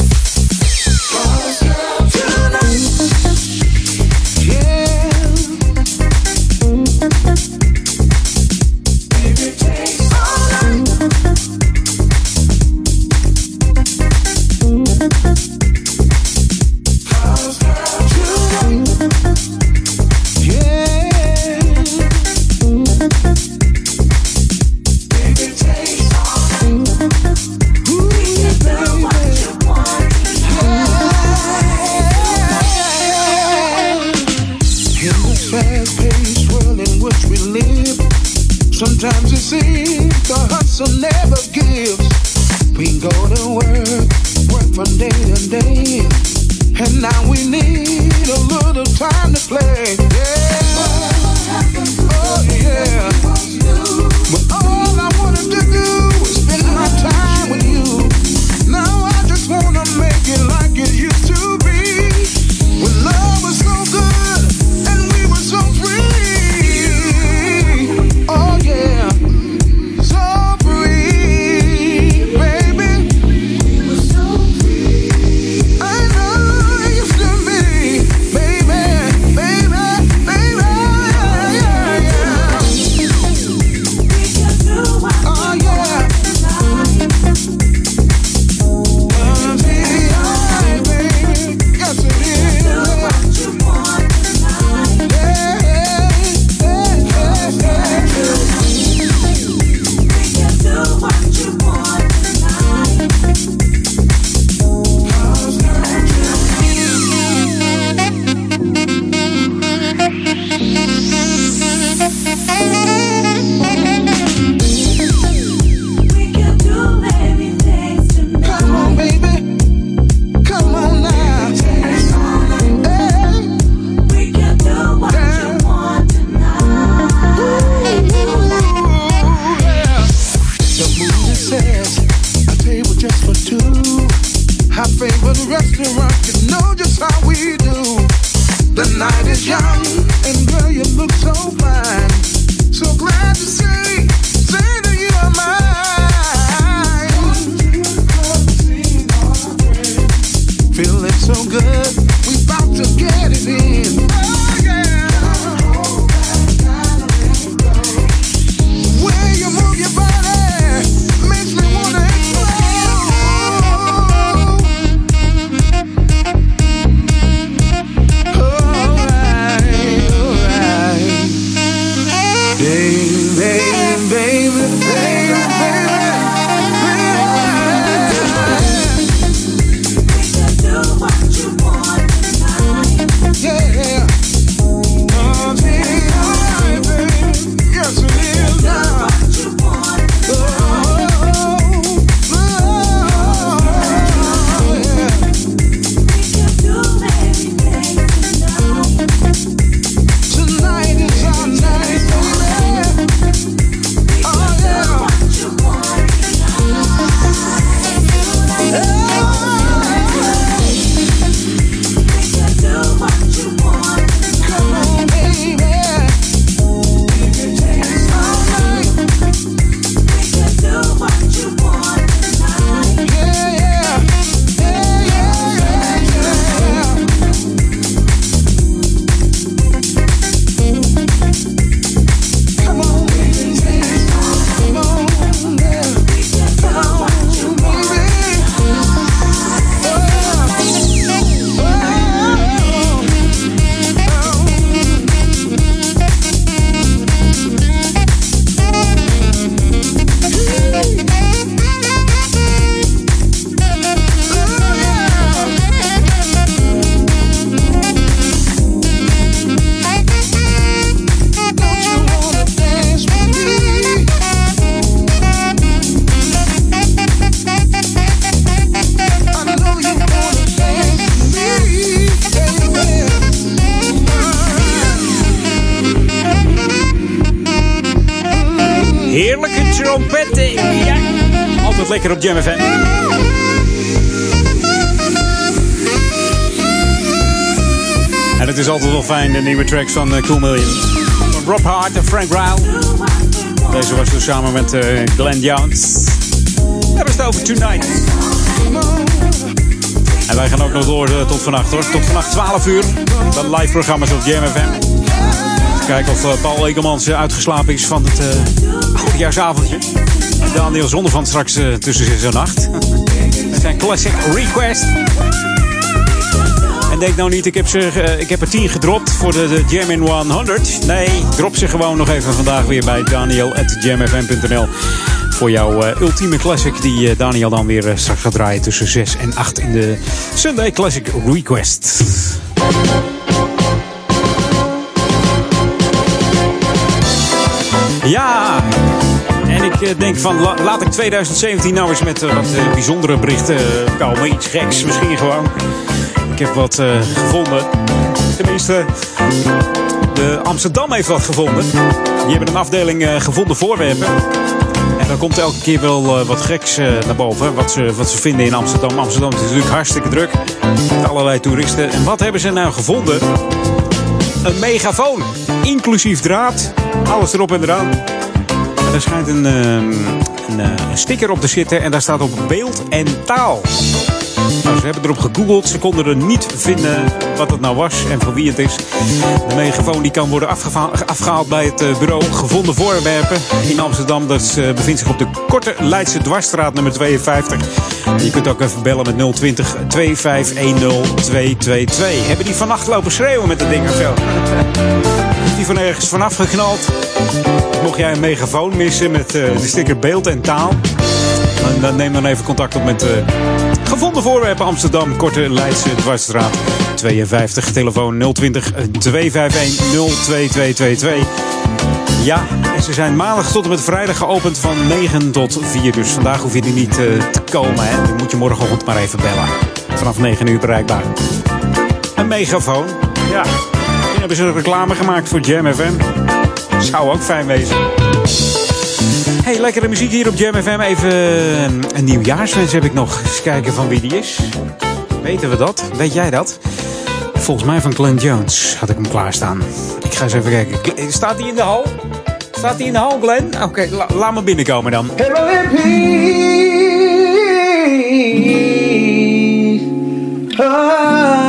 S2: FM. En het is altijd wel fijn, de nieuwe tracks van eh, Cool Million. Van Rob Hart en Frank Ryle. Deze was dus samen met eh, Glenn Jones. Daar is het over Tonight. En wij gaan ook nog door eh, tot vannacht hoor. Tot vannacht 12 uur. Dan live programma's op Jam FM. Kijken of Paul Ekelmans uitgeslapen is van het uh. Daniel Zondervan straks eh, tussen 6 en 8. Met <laughs> zijn classic request. En denk nou niet, ik heb, ze, eh, ik heb er 10 gedropt voor de, de Jam in 100. Nee, drop ze gewoon nog even vandaag weer bij daniel.jamfm.nl. Voor jouw eh, ultieme classic die Daniel dan weer straks gaat draaien tussen 6 en 8 in de Sunday Classic Request. Ja, ik eh, denk van la- laat ik 2017 nou eens met eh, wat eh, bijzondere berichten komen. Iets geks misschien gewoon. Ik heb wat gevonden. Tenminste, de Amsterdam heeft wat gevonden. Die hebben een afdeling gevonden voorwerpen. En dan komt elke keer wel wat geks naar boven. Wat ze, wat ze vinden in Amsterdam. Amsterdam is natuurlijk hartstikke druk. Met allerlei toeristen. En wat hebben ze nou gevonden? Een megafoon. Inclusief draad. Alles erop en eraan. En er schijnt een, ehm, eh, een sticker op te zitten. En daar staat op beeld en taal. Nou, ze hebben erop gegoogeld. Ze konden er niet vinden wat het nou was en van wie het is. De megafoon die kan worden afgehaald bij het eh, bureau Gevonden Voorwerpen in Amsterdam. Dat eh, bevindt zich op de Korte Leidse Dwarsstraat nummer 52. En je kunt ook even bellen met 020 2510 222. Hebben die vannacht lopen schreeuwen met dat ding of zo? Van ergens vanaf geknald? Mocht jij een megafoon missen met eh, de sticker beeld en taal... Dan, neem dan even contact op met eh, Gevonden Voorwerpen Amsterdam, Korte Leidse Dwarsstraat 52, telefoon 020 251 02222. Ja, en ze zijn maandag tot en met vrijdag geopend van 9 tot 4. Dus vandaag hoef je er niet eh, te komen. Hè. Dan moet je morgenochtend maar even bellen. Vanaf 9 uur bereikbaar. Een megafoon. Ja, hebben ze reclame gemaakt voor Jam FM. Zou ook fijn wezen. Hey, lekkere muziek hier op Jam FM. Even een, nieuwjaarswens heb ik nog. Eens kijken van wie die is. Weten we dat? Weet jij dat? Volgens mij van Glenn Jones had ik hem klaarstaan. Ik ga eens even kijken. Staat hij in de hal? Staat hij in de hal, Glenn? Oké, la- laat me binnenkomen dan.
S22: Hi,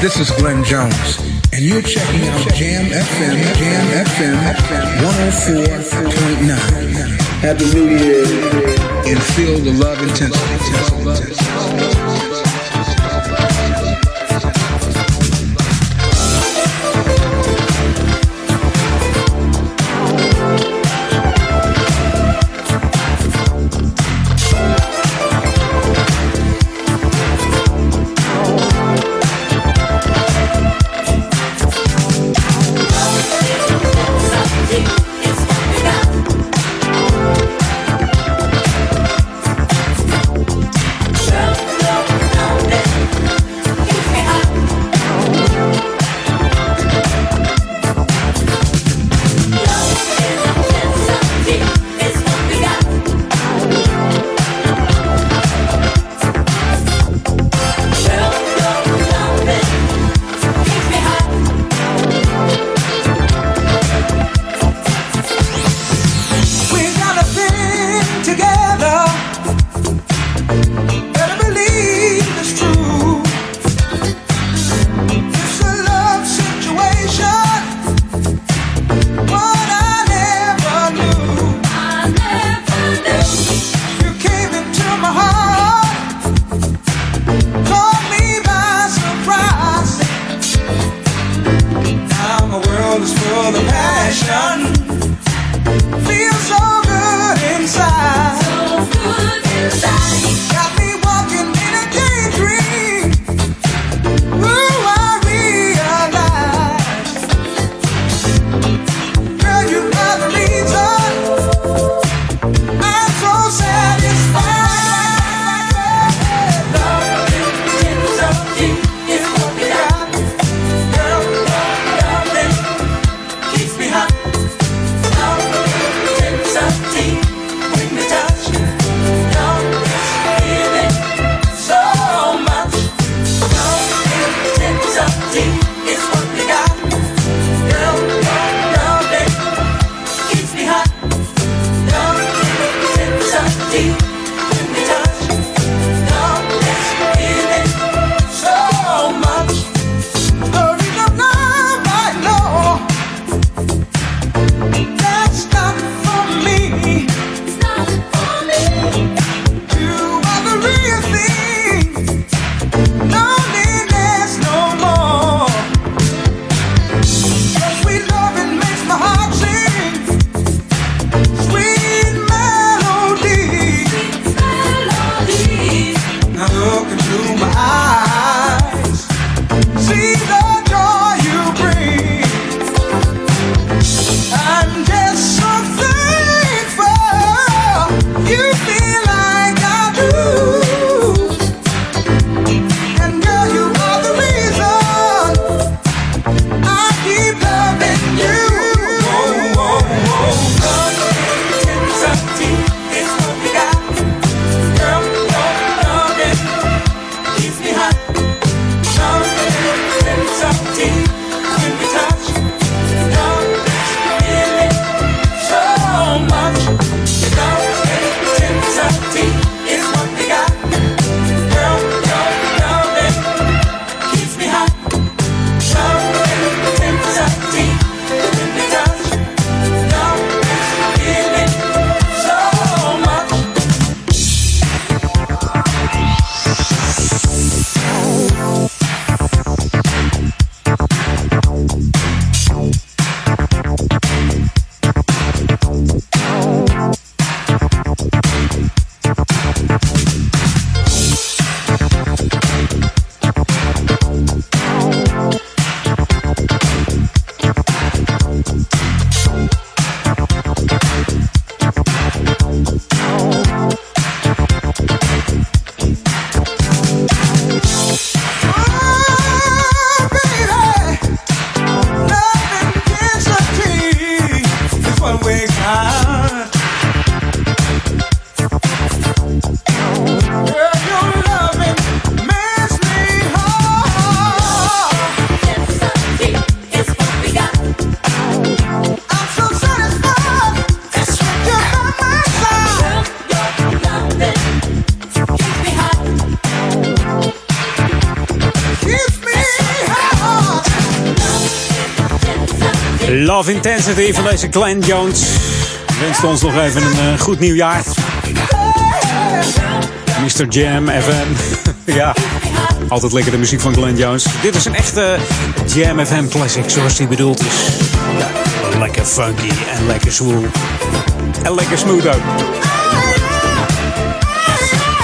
S22: this is Glenn Jones, and you're checking out Jam FM, Jam FM 104.9. Happy New Year. And feel the love intensity.
S16: Intensity van deze Glenn Jones. Wenst ons nog even een eh, goed nieuwjaar. Mr. Jam FM. <laughs> ja, altijd lekker de muziek van Glenn Jones. Dit is een echte Jam FM classic, zoals die bedoeld is. Lekker funky en lekker swoel. En lekker smooth ook.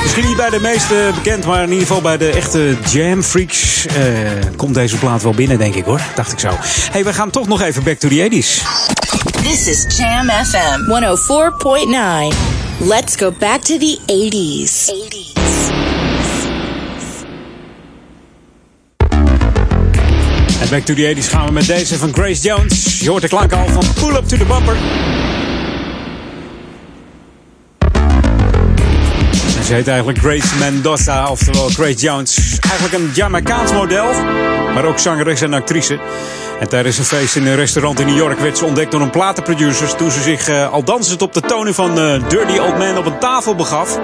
S16: Misschien niet bij de meeste bekend, maar in ieder geval bij de echte jam freaks eh, komt deze plaat wel binnen, denk ik hoor. Dacht ik zo. hey, we gaan toch nog even back to the 80s.
S3: This is Jam FM 104.9. Let's go back to the 80s. 80s.
S16: En back to the 80s gaan we met deze van Grace Jones. Je hoort de klank al van Pull Up to the Bumper. Ze heet eigenlijk Grace Mendoza, oftewel Grace Jones. Eigenlijk een Jamaicaans model, maar ook zangeres en actrice. En tijdens een feest in een restaurant in New York werd ze ontdekt door een platenproducers toen ze zich eh, al dansend op de tonen van eh, Dirty Old Man op een tafel begaf.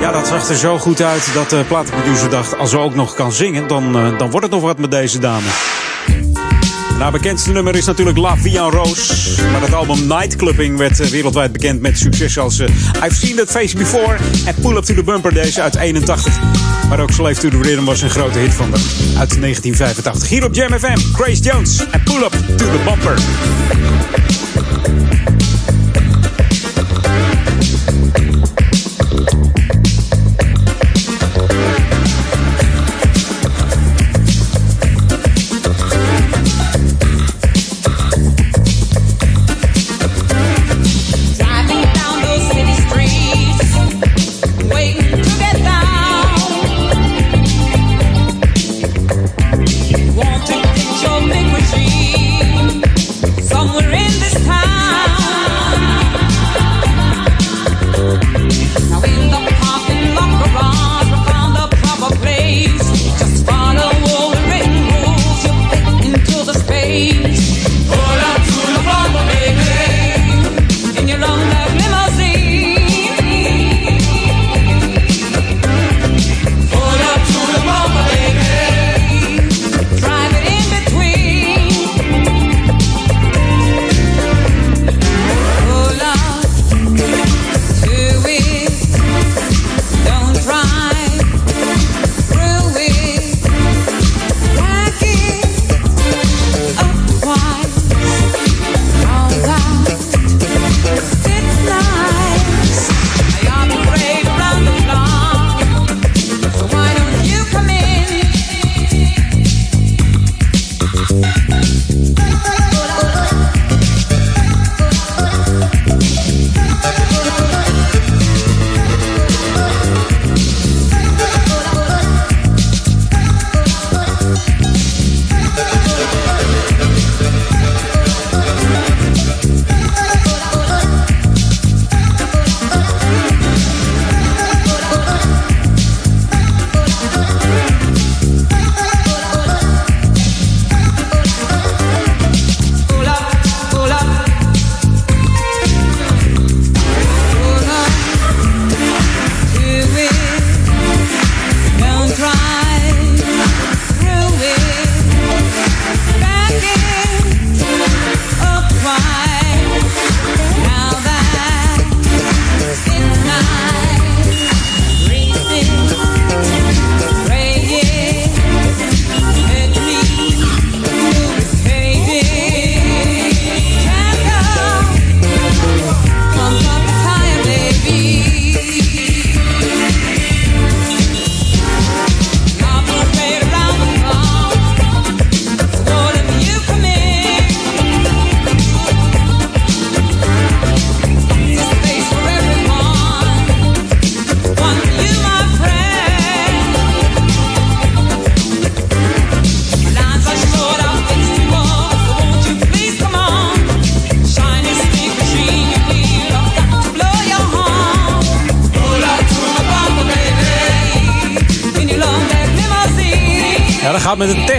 S16: Ja, dat zag er zo goed uit dat de platenproducer dacht, als ze ook nog kan zingen, dan, eh, dan wordt het nog wat met deze dame. Nou, bekendste nummer is natuurlijk La en Rose. Maar het album Nightclubbing werd eh, wereldwijd bekend met succes als eh, I've Seen That Face Before en Pull Up To The Bumper deze uit 81. Maar ook Slave To The Rhythm was een grote hit van haar uit 1985. Hier op Jam FM, Grace Jones en Pull Up To The Bumper.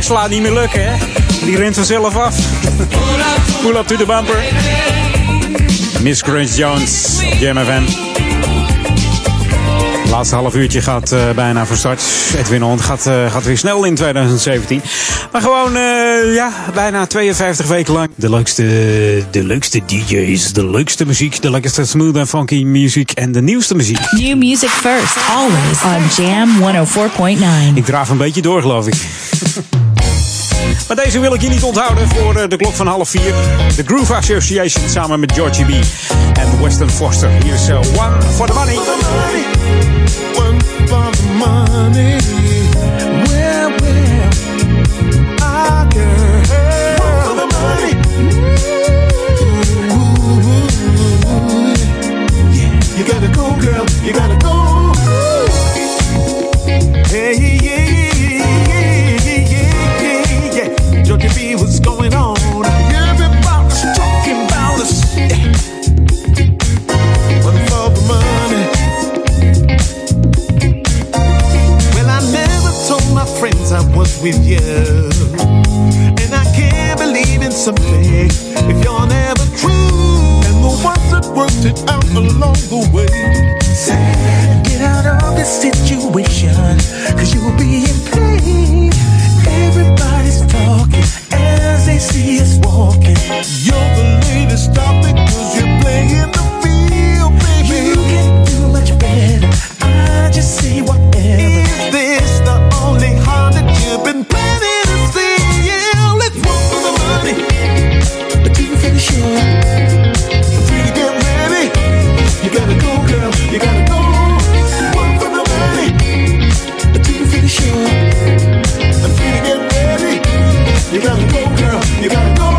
S16: Tesla niet meer lukken, hè? Die rent vanzelf af. <laughs> Pull up to the bumper. Miss Grace Jones, Jam FM.
S2: laatste half uurtje gaat eh, bijna van start. Edwin Hond gaat, eh, gaat weer snel in 2017. Maar gewoon, eh, ja, bijna 52 weken lang. De leukste, de leukste DJ's, de leukste muziek, de lekkerste smooth en funky muziek en de nieuwste muziek.
S3: New music first, always on Jam 104.9.
S2: Ik draaf een beetje door, geloof ik. Maar deze wil ik je niet onthouden voor eh, de klok van half vier. De Groove Association samen met Georgie B. en Weston Foster. Hier is eh, One for the Money.
S8: One for the money. Sure. I'm to get ready. You gotta go, girl. You gotta go.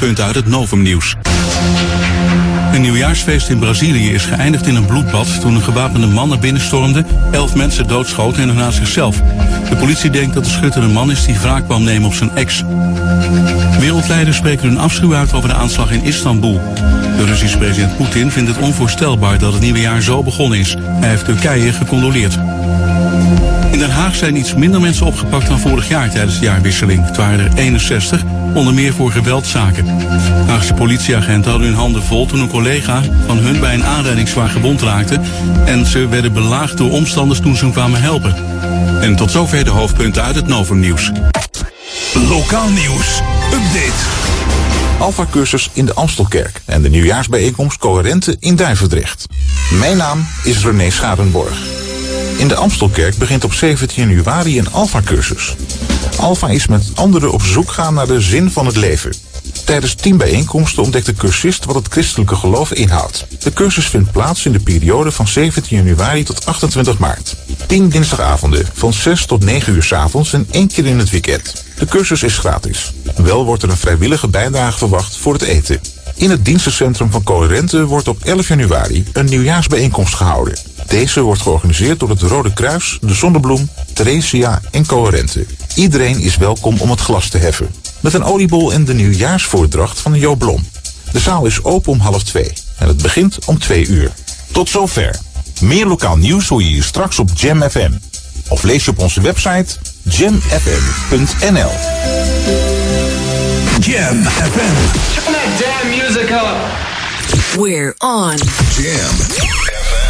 S23: Hoofdpunten uit het Novum-nieuws. Een nieuwjaarsfeest in Brazilië is geëindigd in een bloedbad toen een gewapende man naar binnen elf mensen doodschoten en daarna zichzelf. De politie denkt dat de schutter een man is die wraak kwam nemen op zijn ex. Wereldleiders spreken hun afschuw uit over de aanslag in Istanbul. De Russische president Poetin vindt het onvoorstelbaar dat het nieuwe jaar zo begonnen is. Hij heeft Turkije gecondoleerd. In Den Haag zijn iets minder mensen opgepakt dan vorig jaar tijdens de jaarwisseling. Het waren er 61, onder meer voor geweldzaken. Haagse politieagenten hadden hun handen vol toen een collega van hun bij een aanrijding zwaar gewond raakte. En ze werden belaagd door omstanders toen ze hem kwamen helpen. En tot zover de hoofdpunten uit het Novum-nieuws.
S12: Lokaal nieuws. Update.
S14: Alpha-cursus in de Amstelkerk en de nieuwjaarsbijeenkomst Coherente in Duivendrecht. Mijn naam is René Scharenborg. In de Amstelkerk begint op 17 januari een Alpha-cursus. Alpha is met anderen op zoek gaan naar de zin van het leven. Tijdens tien bijeenkomsten ontdekt de cursist wat het christelijke geloof inhoudt. De cursus vindt plaats in de periode van 17 januari tot 28 maart. 10 dinsdagavonden van 6 tot 9 uur s avonds en één keer in het weekend. De cursus is gratis. Wel wordt er een vrijwillige bijdrage verwacht voor het eten. In het dienstencentrum van Coherente wordt op 11 januari een nieuwjaarsbijeenkomst gehouden. Deze wordt georganiseerd door het Rode Kruis, de Zonnebloem, Theresia en Coherente. Iedereen is welkom om het glas te heffen. Met een oliebol en de nieuwjaarsvoordracht van Jo Blom. De zaal is open om half twee en het begint om twee uur. Tot zover. Meer lokaal nieuws hoor je hier straks op Jam FM. Of lees je op onze website jamfm.nl.
S12: Jam FM.
S15: Turn that damn music up.
S6: We're on.
S9: Jam.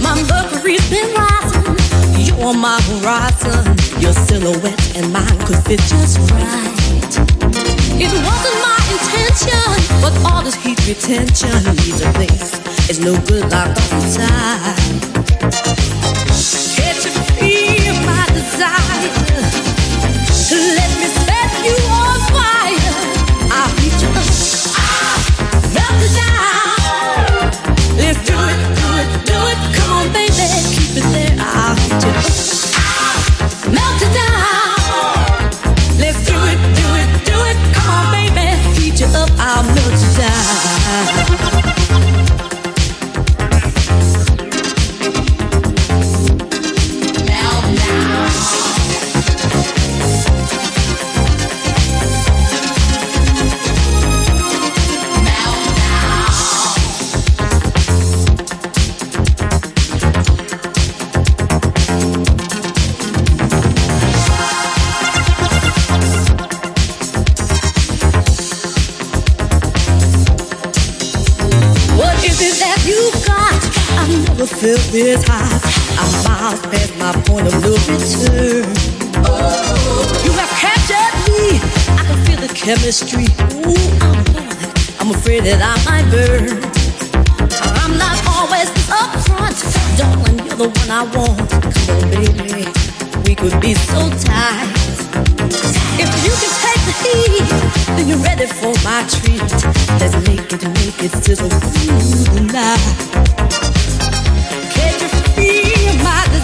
S5: My mercury's been rising. You're on my horizon. Your silhouette and mine could fit just right. It wasn't my intention, but all this heat retention needs a place. It's no good locked up inside. Can't you feel my desire? Felt high. I'm miles past my point of no return. Oh, you have captured me. I can feel the chemistry. Ooh, I'm boiling. I'm afraid that I might burn. I'm not always upfront, darling. You're the one I want. Come on, baby. We could be so tight. If you can take the heat, then you're ready for my treat. Let's make it, make it through the night.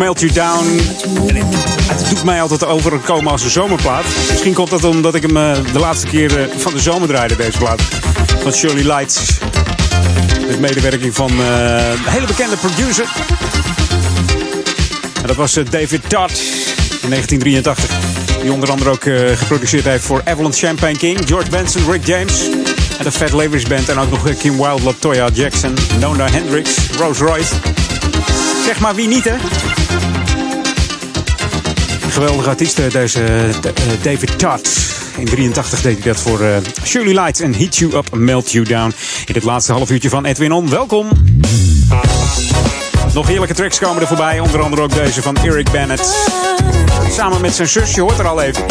S5: Melt You Down.
S2: Het doet mij altijd overkomen als een zomerplaat. Misschien komt dat omdat ik hem eh, de laatste keer eh, van de zomer draaide, deze plaat. Van Shirley Lights. Met medewerking van eh, een hele bekende producer. En dat was David Todd in 1983. Die onder andere ook geproduceerd heeft voor Avalanche Champagne King, George Benson, Rick James. En de Fat Lewis Band. En ook nog Kim Wilde, Latoya Jackson, Nona Hendrix, Rose Royce. Zeg maar wie niet, hè? Geweldige artiest, eh, deze eh, David Todd. In 83 deed hij dat voor eh, Shirley Lights en Heat You Up, Melt You Down. In het laatste half uurtje van Edwin On. Welkom! Nog heerlijke tracks komen er voorbij. Onder andere ook deze van Eric Bennett. Samen met zijn zus, je hoort er al even.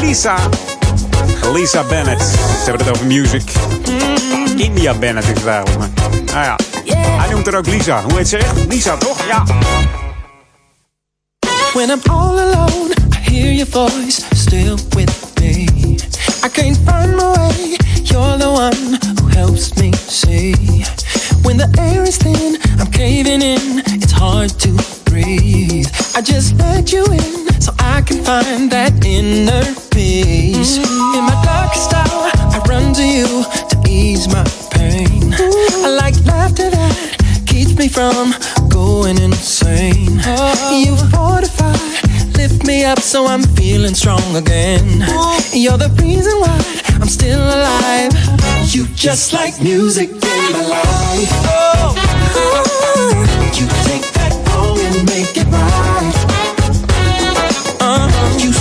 S2: Lisa. Lisa Bennett. Ze hebben het over music. India Bennett is het eigenlijk. Maar, nou ja, hij noemt er ook Lisa. Hoe heet ze echt? Lisa, toch? Ja.
S7: When I'm all alone, I hear your voice still with me. I can't find my way, you're the one who helps me see. When the air is thin, I'm caving in, it's hard to breathe. I just let you in so I can find that inner peace. In my darkest hour, I run to you to ease my pain. I like laughter that keeps me from going insane. You fortify, lift me up so I'm feeling strong again. You're the reason why I'm still alive. You just like music in my life. Oh, you take that wrong and make it right. Uh, you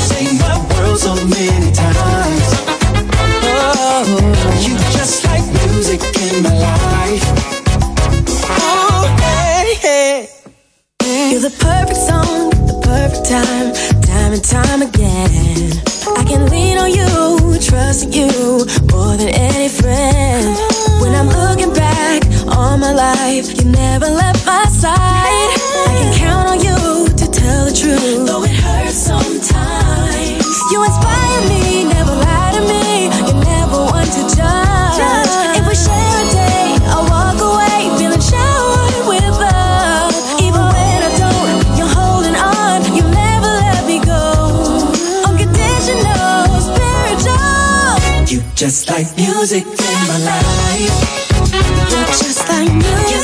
S7: just like music in my life. Just like music.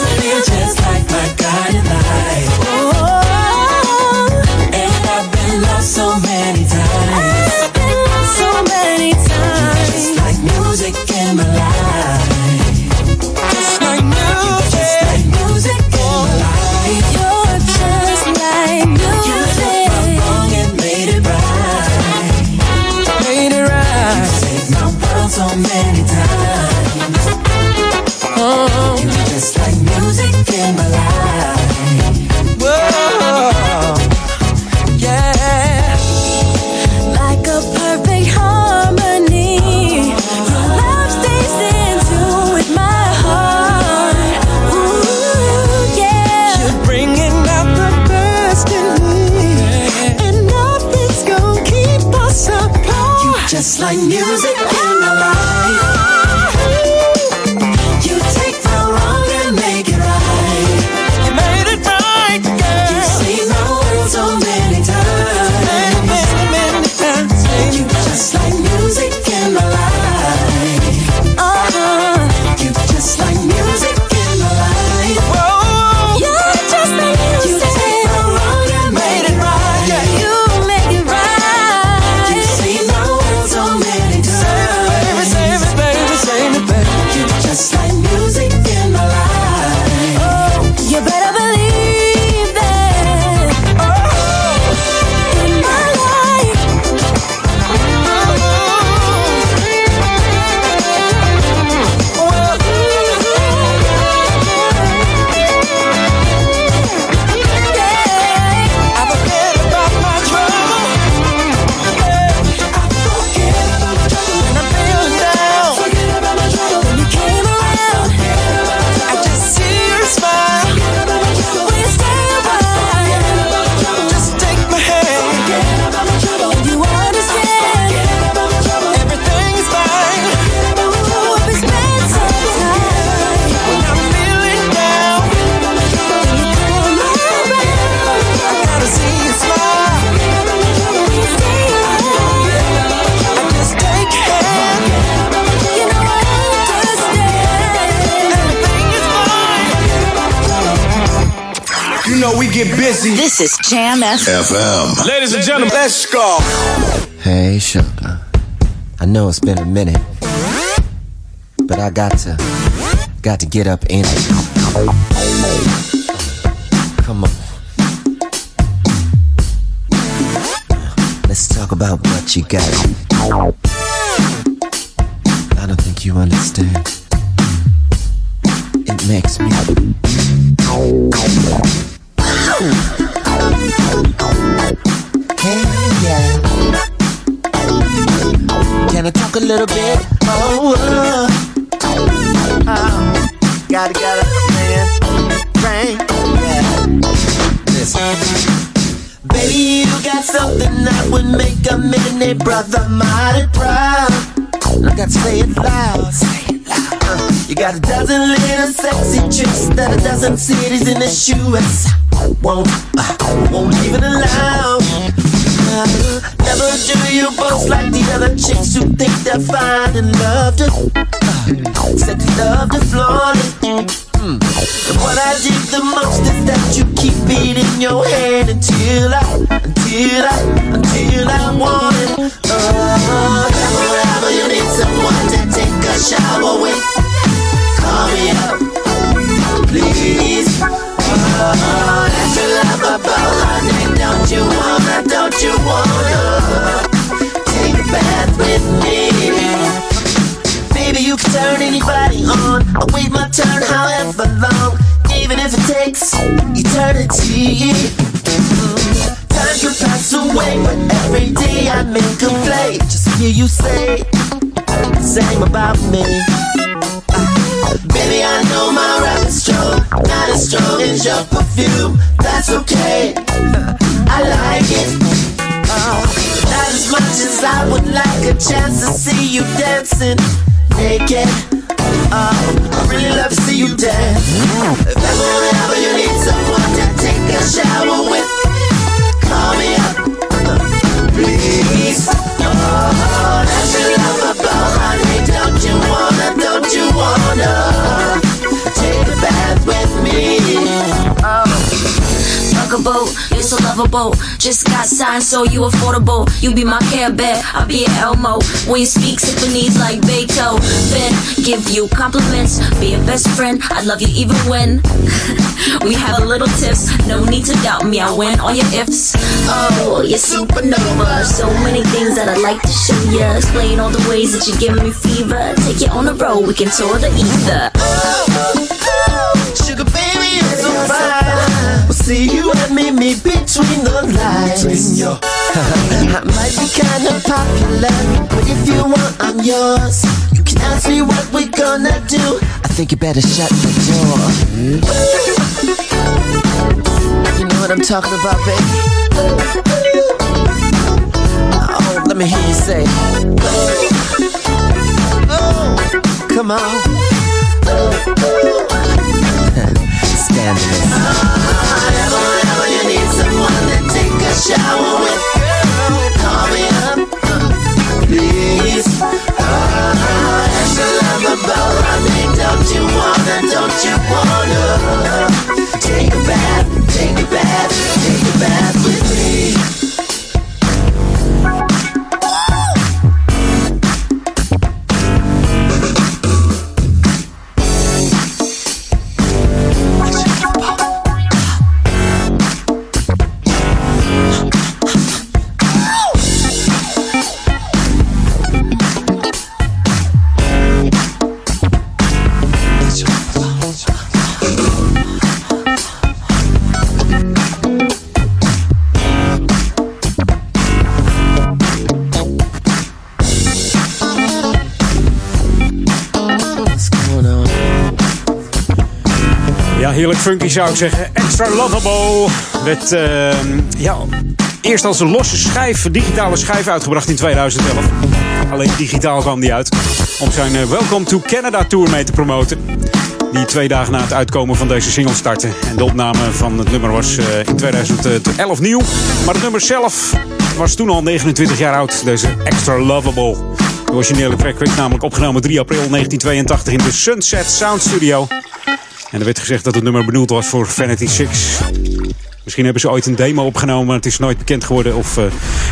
S7: Know
S24: it's been a minute, but I got to, got to get up in it. Come on. Let's talk about what you got. I don't think you understand. A cities in the US won't, uh, won't even allow. Uh, never do you boast like the other chicks who think they're fine and love to, I'll wait my turn however long, even if it takes eternity. Time can pass away, but every day I make a play. Just hear you say the same about me. Baby, I know my rap is strong, not as strong as your perfume. That's okay, I like it. Not as much as I would like a chance to see you dancing naked. Oh, I really love to see you dance. If ever, whenever you need someone to take a shower with, call me up, please. Oh, that's your love about honey. Don't you wanna, don't you wanna
S25: Fuckable, you're so lovable. Just got signed, so you affordable. You be my care bear, I'll be your Elmo. When you speak symphonies like Beethoven, give you compliments, be your best friend. I love you even when <laughs> we have a little tips. No need to doubt me, I win all your ifs. Oh, you're supernova. So many things that I'd like to show ya. Explain all the ways that you're giving me fever. Take you on the road, we can tour the ether.
S24: See you and me, me between the lines. <laughs> I might be kinda popular, but if you want, I'm yours. You can ask me what we're gonna do. I think you better shut the door. You know what I'm talking about, baby? Oh, let me hear you say. Oh, come on. Scandalous.
S15: Whenever, whenever you need someone to take a shower with, call me up, please. Oh, that's your love about honey. Don't you wanna, don't you wanna take a bath, take a bath, take a bath with me?
S2: Funky zou ik zeggen. Extra lovable. Werd ehm, ja, eerst als een losse schijf, digitale schijf uitgebracht in 2011. Alleen digitaal kwam die uit. Om zijn eh, Welcome to Canada Tour mee te promoten. Die twee dagen na het uitkomen van deze single startte. En de opname van het nummer was eh, in 2011 nieuw. Maar het nummer zelf was toen al 29 jaar oud. Deze Extra Lovable. De originele track werd namelijk opgenomen 3 april 1982 in de Sunset Sound Studio. En er werd gezegd dat het nummer bedoeld was voor Vanity Six. Misschien hebben ze ooit een demo opgenomen, maar het is nooit bekend geworden of eh,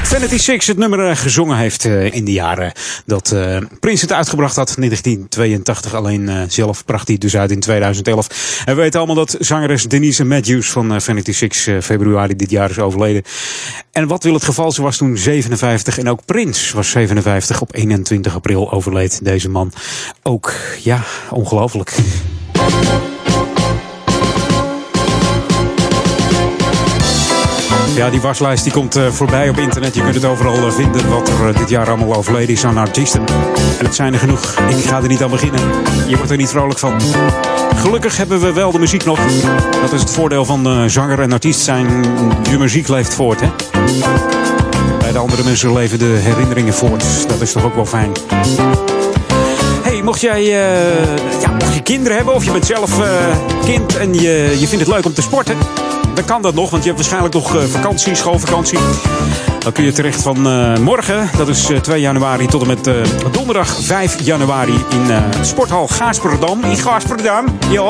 S2: Vanity Six het nummer eh, gezongen heeft eh, in de jaren dat Prince het uitgebracht had, 1982. Alleen zelf bracht hij dus uit in 2011. En we weten allemaal dat zangeres Denise Matthews van Vanity Six februari dit jaar is overleden. En wat wil het geval, ze was toen 57 en ook Prince was 57. Op 21 april overleed deze man. Ook, ja, ongelooflijk. Ja, die waslijst die komt eh, voorbij op internet. Je kunt het overal eh, vinden wat er eh, dit jaar allemaal overleden is aan artiesten. En het zijn er genoeg. Ik ga er niet aan beginnen. Je wordt er niet vrolijk van. Gelukkig hebben we wel de muziek nog. Dat is het voordeel van zanger en artiest zijn. Je muziek leeft voort, hè. Bij de andere mensen leven de herinneringen voort. Dat is toch ook wel fijn. Mocht jij eh, ja, mocht je kinderen hebben of je bent zelf eh, kind en je, je vindt het leuk om te sporten, dan kan dat nog, want je hebt waarschijnlijk nog eh, vakantie, schoolvakantie. Dan kun je terecht van morgen, dat is eh, 2 januari, tot en met donderdag 5 januari in Sporthal Gaasperdam. In Gaasperdam, ja.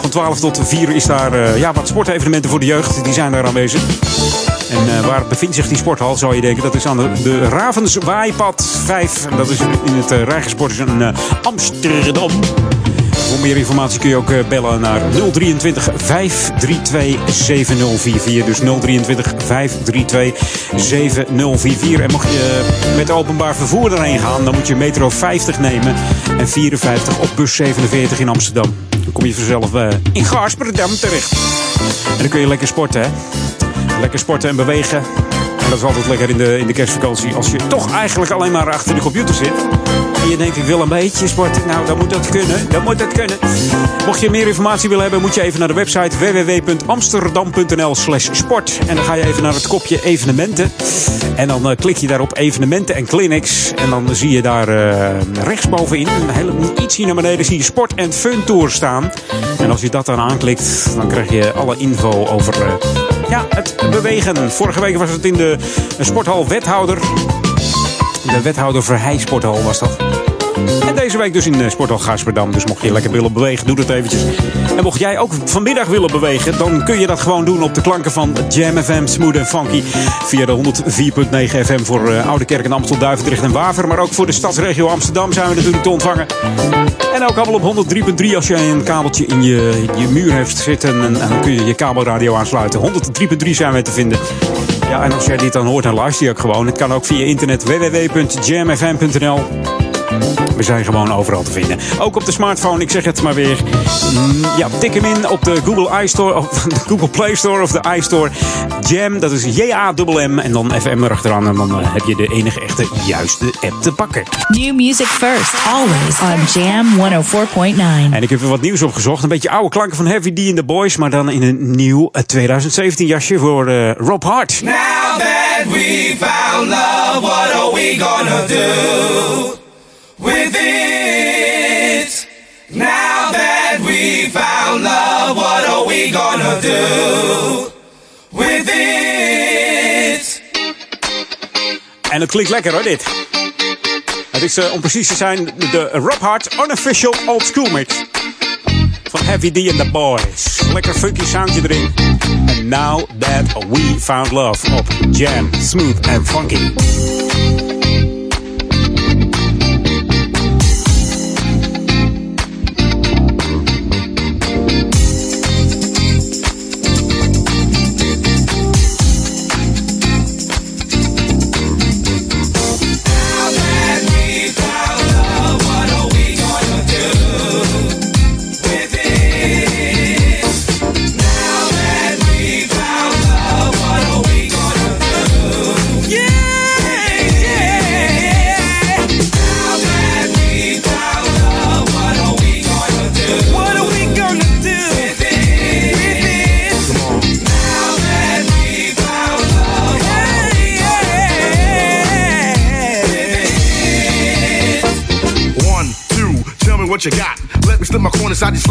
S2: Van 12 tot 4 is daar ja, wat sportevenementen voor de jeugd, die zijn daar aanwezig. En eh, waar bevindt zich die sporthal, zou je denken? Dat is aan de, de Ravenswaaipad 5. En dat is in het uh, Rijgensport in eh, Amsterdam. Voor meer informatie kun je ook eh, bellen naar 023 532 7044. Dus 023 532 7044. En mocht je met openbaar vervoer erheen gaan, dan moet je metro 50 nemen en 54 op bus 47 in Amsterdam. Dan kom je vanzelf eh, in Gaasperdam terecht. En dan kun je lekker sporten, hè? Lekker sporten en bewegen. En dat is altijd lekker in de, in de kerstvakantie. Als je toch eigenlijk alleen maar achter de computer zit. En je denkt, ik wil een beetje sporten. Nou, dan moet dat kunnen. Dan moet dat kunnen. Mocht je meer informatie willen hebben, moet je even naar de website www.amsterdam.nl slash sport. En dan ga je even naar het kopje evenementen. En dan eh, klik je daar op evenementen en clinics. En dan zie je daar eh, rechtsbovenin, heel, iets hier naar beneden, zie je sport en fun tour staan. En als je dat dan aanklikt, dan krijg je alle info over eh, ja, het bewegen. Vorige week was het in de sporthal Wethouder. De Wethouder Verheij Sporthal was dat. Deze week dus in de Sporthal Gaasperdam. Dus mocht je lekker willen bewegen, doe dat eventjes. En mocht jij ook vanmiddag willen bewegen, dan kun je dat gewoon doen op de klanken van Jam FM Smooth en Funky. Via de 104.9 FM voor eh, Oude Kerk en Amstel, Duivendrecht en Waver. Maar ook voor de stadsregio Amsterdam zijn we natuurlijk te ontvangen. En ook allemaal op 103.3 als je een kabeltje in je, je muur hebt zitten. En, en dan kun je je kabelradio aansluiten. 103.3 zijn we te vinden. Ja, en als jij dit dan hoort, dan luister je ook gewoon. Het kan ook via internet www.jamfm.nl. We zijn gewoon overal te vinden. Ook op de smartphone, ik zeg het maar weer. Mm, Ja, tik hem in op de Google iStore of <laughs> de Google Play Store of de iStore. Jam, dat is J-A-M-M en dan FM erachteraan. En dan eh, heb je de enige echte juiste app te pakken.
S3: New music first, always on Jam 104.9.
S2: En ik heb weer wat nieuws opgezocht. Een beetje oude klanken van Heavy D and the Boys, maar dan in een nieuw eh, 2017 jasje voor eh, Rob Hart.
S15: Now that we found love, what are we gonna do with it? Now that we found love, what are we gonna do with it?
S2: En het klinkt lekker hoor, dit. Het is eh, om precies te zijn de Rob Hart Unofficial Old School Mix. Van Heavy D and the Boys. Lekker funky soundje erin. And now that we found love op Jam, Smooth and Funky.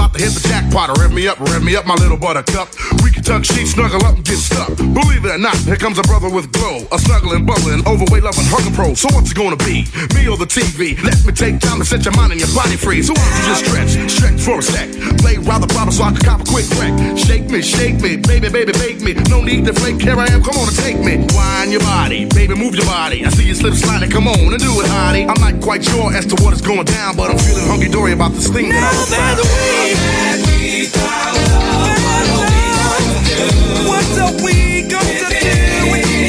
S26: about to hit the jackpot. Rev me up, rev me up, my little buttercup. We can tuck sheets, snuggle up and get stuck. Believe it or not, here comes a brother with glow. A snuggling, bubbling, overweight, loving, hunger pro. So what's it gonna be? Me or the TV? Let me take time to set your mind and your body free. So why don't you just stretch, stretch for a sec. Play rather proper so I can cop a quick wreck. Shake me, shake me, baby, baby, bake me. No need to flake, here I am, come on and take me. Wind your body, baby, move your body. I see you slip sliding, come on and do it, hottie. I'm not quite sure as to what is going down, but I'm feeling hunky dory about this thing that I found.
S1: What are we gonna do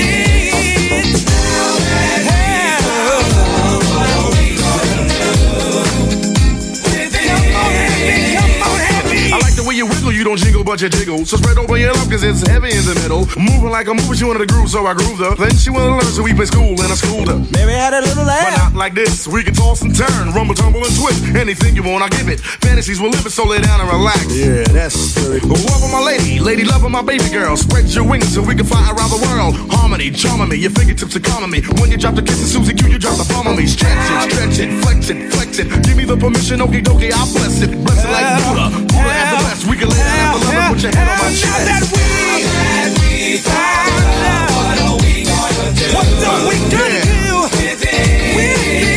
S26: wiggle, you don't jingle, but you. So spread over your love, cause it's heavy in the middle. Moving like a mover, she wanted to groove, so I grooved her. Then she wanted to learn, so we play school, and I schooled her.
S1: Maybe had a little laugh.
S26: But not like this. We can toss and turn, rumble, tumble, and twist. Anything you want, I give it. Fantasies will live it, so lay down and relax.
S1: Yeah, that's good.
S26: Love of my lady, lady love of my baby girl. Spread your wings so we can fly around the world. Harmony, charming me, your fingertips are calming me. When you drop the kiss of Susie Q, you drop the bomb on me. Stretch it, stretch it, flex it, flex it. Give me the permission, okie dokie, I'll bless it. Bless it like Buddha. Buddha at the best. We can lay down have the put your head on my chest.
S1: Now that we, that we found love, what are we gonna do? What are we gonna do with it? With it?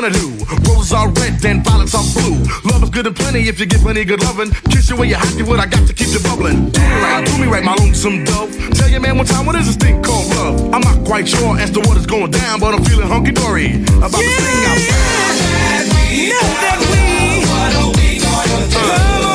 S26: Gonna do? Roses are red and violets are blue. Love is good and plenty if you get plenty good loving. Kiss you when you're happy, what I got to keep you bubbling. Do me right, do me right, my lonesome dove. Tell your man one time, what is this thing called love? I'm not quite sure as to what is going down, but I'm feeling hunky dory about the thing I'm
S1: Now that we, what are we gonna do? Oh,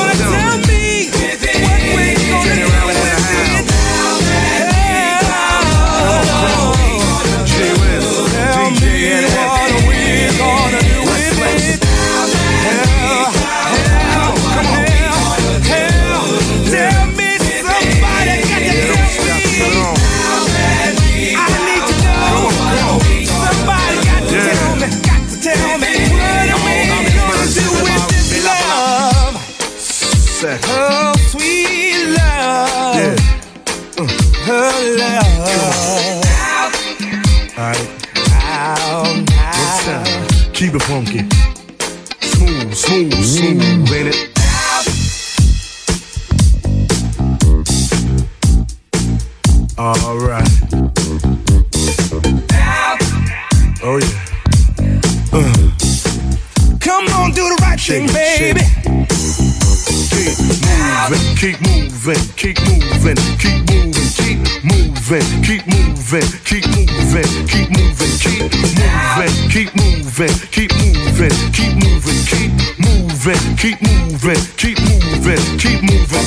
S26: moving, keep moving, keep moving, keep moving, keep moving, keep moving, keep moving, keep moving, keep moving, keep moving, keep moving, keep moving, keep moving,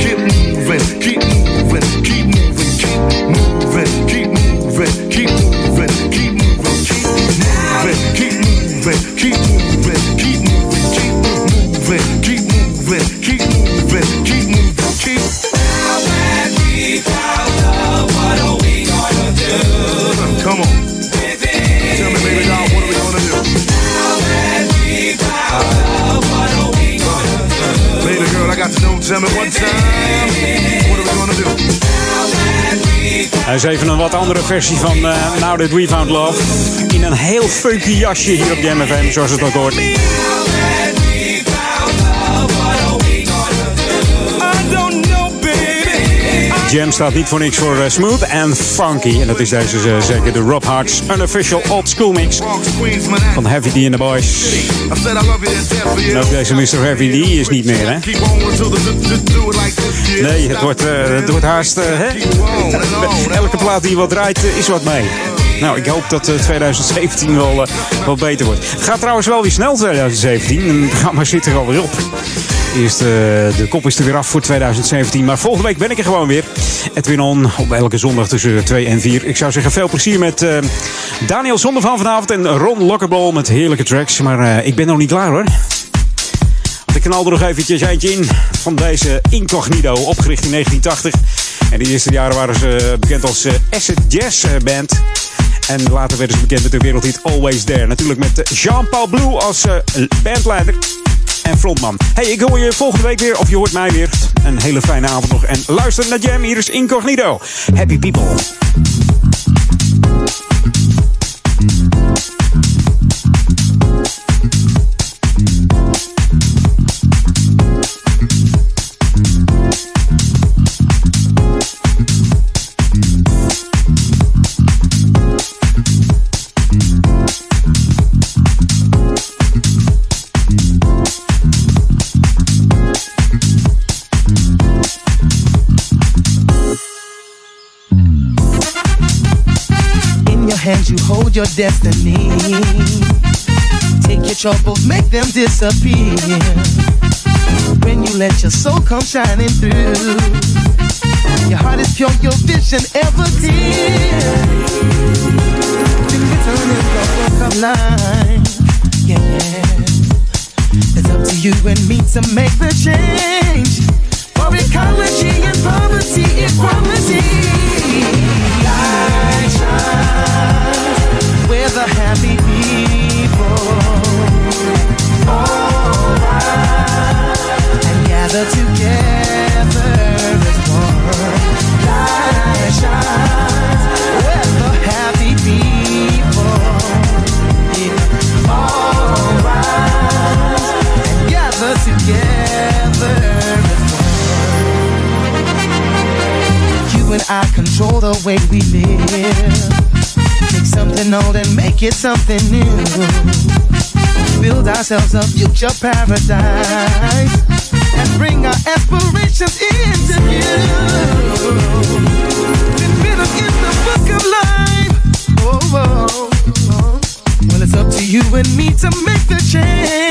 S26: keep moving, keep moving, keep moving, keep moving, keep Tell time. What are we gonna do?
S2: Hij is even een wat andere versie van eh, Now That We Found Love. In een heel funky jasje hier op Jam FM, zoals het ook hoort. Jam staat niet voor niks voor eh, smooth en funky. En dat is deze eh, zeker de Rob Hart's unofficial old school mix van Heavy D and the Boys. En ook deze Mr. Heavy D is niet meer, hè? Nee, het wordt, eh, het wordt haast... hè? Elke plaat die wat draait, is wat mee. Nou, ik hoop dat eh, 2017 wel, wel beter wordt. Het gaat trouwens wel weer snel 2017. En het programma zit er alweer op. Eerst eh, de kop is er weer af voor 2017. Maar volgende week ben ik er gewoon weer. Edwin On op elke zondag tussen 2 en 4. Ik zou zeggen veel plezier met eh, Daniel Zonder van vanavond en Ron Lokkerbol met heerlijke tracks. Maar eh, ik ben nog niet klaar hoor. Want ik knal er nog eventjes eentje in van deze Incognito, opgericht in 1980. En de eerste jaren waren ze bekend als Acid Jazz Band. En later werden ze bekend met de wereldhit Always There. Natuurlijk met Jean-Paul Blue als bandleider en frontman. Hey, ik hoor je volgende week weer, of je hoort mij weer. Een hele fijne avond nog. En luister naar Jam, hier is Incognito. Happy people.
S11: Your hands, you hold your destiny. Take your troubles, make them disappear. When you let your soul come shining through, your heart is pure, your vision ever clear. Then you turn in the book of life. Yeah, yeah. It's up to you and me to make the change. For ecology and poverty, equality. Together as one. Light shines And I control the way we live. Take something old and make it something new. Build ourselves a future paradise and bring our aspirations into view. Been in the book of life. Oh, oh, oh. Well, it's up to you and me to make the change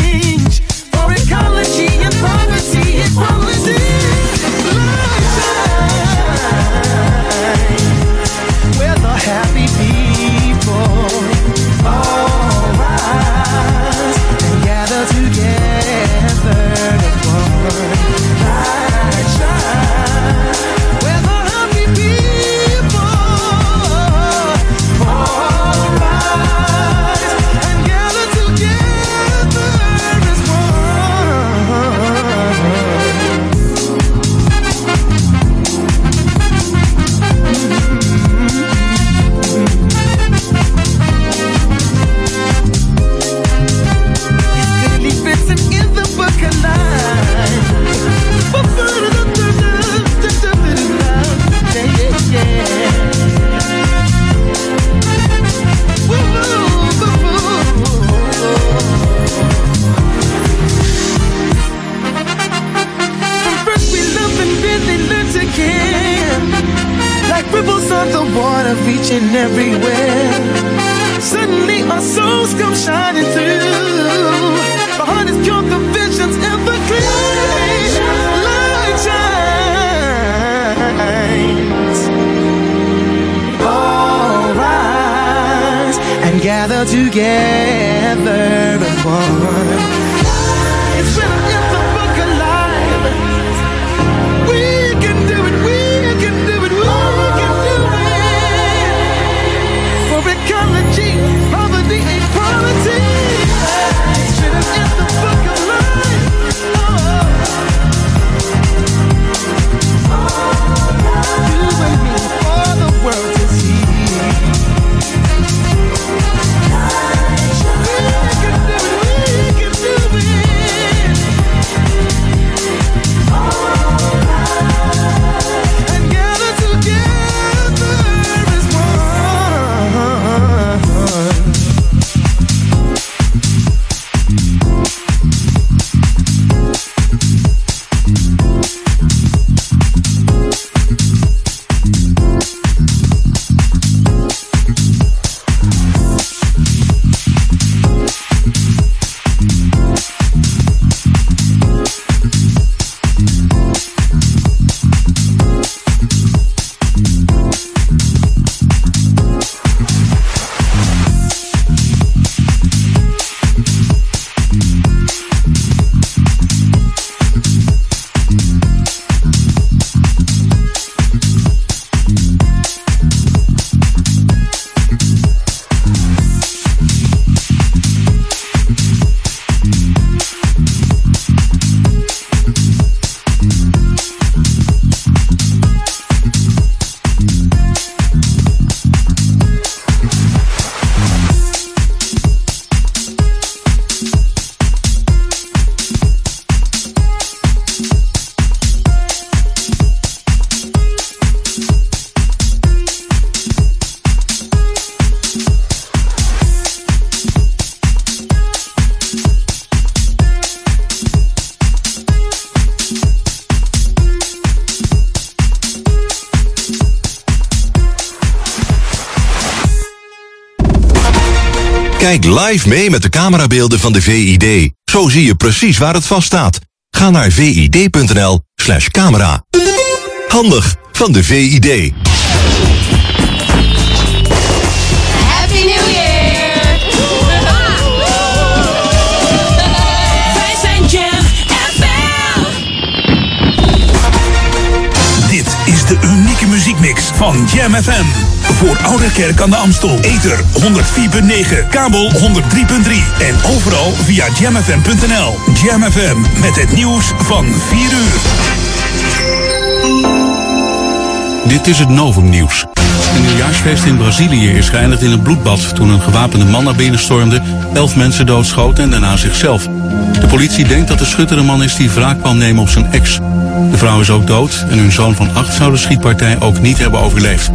S27: Kijk live mee met de camerabeelden van de VID. Zo zie je precies waar het vast staat. Ga naar vid.nl slash camera. Handig van de VID.
S15: Happy New Year! Wij zijn Jam FM!
S12: Dit is de unieke muziekmix van Jam FM. Voor Oude Kerk aan de Amstel. Ether 104.9, kabel 103.3 en overal via jamfm.nl. Jam FM met het nieuws van 4 uur.
S23: Dit is het Novum Nieuws. Een nieuwjaarsfeest in Brazilië is geëindigd in een bloedbad toen een gewapende man naar binnen stormde, elf mensen doodschoot en daarna zichzelf. De politie denkt dat de schutter een man is die wraak kwam nemen op zijn ex. De vrouw is ook dood en hun zoon van acht zou de schietpartij ook niet hebben overleefd.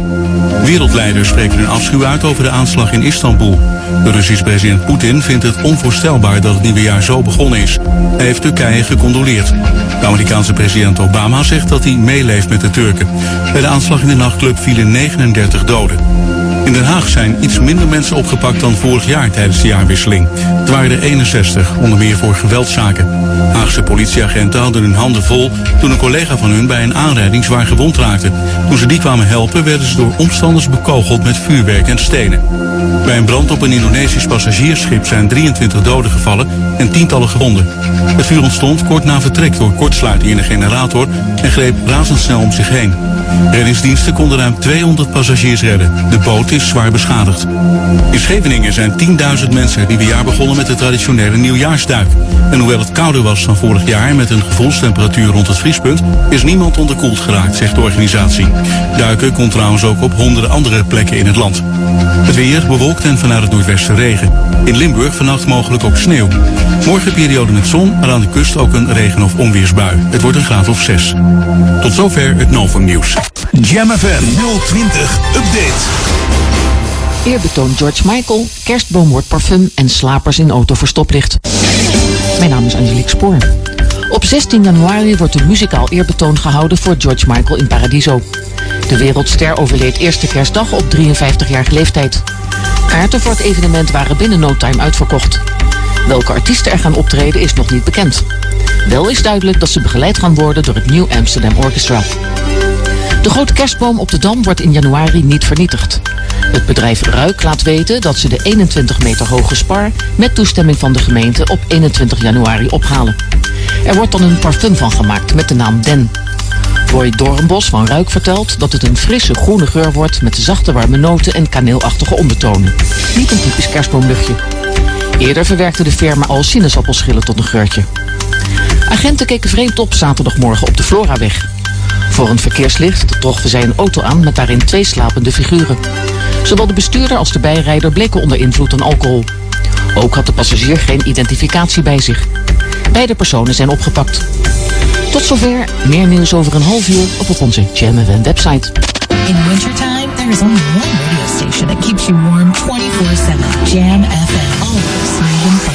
S23: Wereldleiders spreken hun afschuw uit over de aanslag in Istanbul. De Russische president Poetin vindt het onvoorstelbaar dat het nieuwe jaar zo begonnen is. Hij heeft Turkije gecondoleerd. De Amerikaanse president Obama zegt dat hij meeleeft met de Turken. Bij de aanslag in de nachtclub vielen 39 doden. In Den Haag zijn iets minder mensen opgepakt dan vorig jaar tijdens de jaarwisseling. Het waren er 61, onder meer voor geweldzaken. Haagse politieagenten hadden hun handen vol toen een collega van hun bij een aanrijding zwaar gewond raakte. Toen ze die kwamen helpen werden ze door omstanders bekogeld met vuurwerk en stenen. Bij een brand op een Indonesisch passagiersschip zijn 23 doden gevallen en tientallen gewonden. Het vuur ontstond kort na vertrek door kortsluiting in de generator en greep razendsnel om zich heen. Reddingsdiensten konden ruim 200 passagiers redden. De boot is zwaar beschadigd. In Scheveningen zijn 10.000 mensen het nieuwe jaar begonnen met de traditionele nieuwjaarsduik. En hoewel het kouder was dan vorig jaar met een gevoelstemperatuur rond het vriespunt, is niemand onderkoeld geraakt, zegt de organisatie. Duiken kon trouwens ook op honderden andere plekken in het land. Het weer bewolkt en vanuit het noordwesten regen. In Limburg vannacht mogelijk ook sneeuw. Morgen periode met zon, maar aan de kust ook een regen- of onweersbui. Het wordt een graad of 6. Tot zover het Novum Nieuws.
S12: Jam FM 020 Update.
S19: Eerbetoon George Michael, kerstboom wordt parfum en slapers in auto voor stoplicht. Mijn naam is Angelique Spoor. Op 16 januari wordt een muzikaal eerbetoon gehouden voor George Michael in Paradiso. De wereldster overleed eerste kerstdag op 53-jarige leeftijd. Kaarten voor het evenement waren binnen no time uitverkocht. Welke artiesten er gaan optreden is nog niet bekend. Wel is duidelijk dat ze begeleid gaan worden door het New Amsterdam Orchestra. De grote kerstboom op de Dam wordt in januari niet vernietigd. Het bedrijf Ruik laat weten dat ze de 21 meter hoge spar met toestemming van de gemeente op 21 januari ophalen. Er wordt dan een parfum van gemaakt met de naam Den. Roy Doornbos van Ruik vertelt dat het een frisse groene geur wordt met zachte warme noten en kaneelachtige ondertonen. Niet een typisch kerstboomluchtje. Eerder verwerkte de firma al sinaasappelschillen tot een geurtje. Agenten keken vreemd op zaterdagmorgen op de Floraweg. Voor een verkeerslicht troffen zij een auto aan met daarin twee slapende figuren. Zowel de bestuurder als de bijrijder bleken onder invloed van alcohol. Ook had de passagier geen identificatie bij zich. Beide personen zijn opgepakt. Tot zover. Meer nieuws over een half uur op, onze Jam website.
S3: In wintertime, is only one radio that keeps you warm 24-7. Jam FM. Always.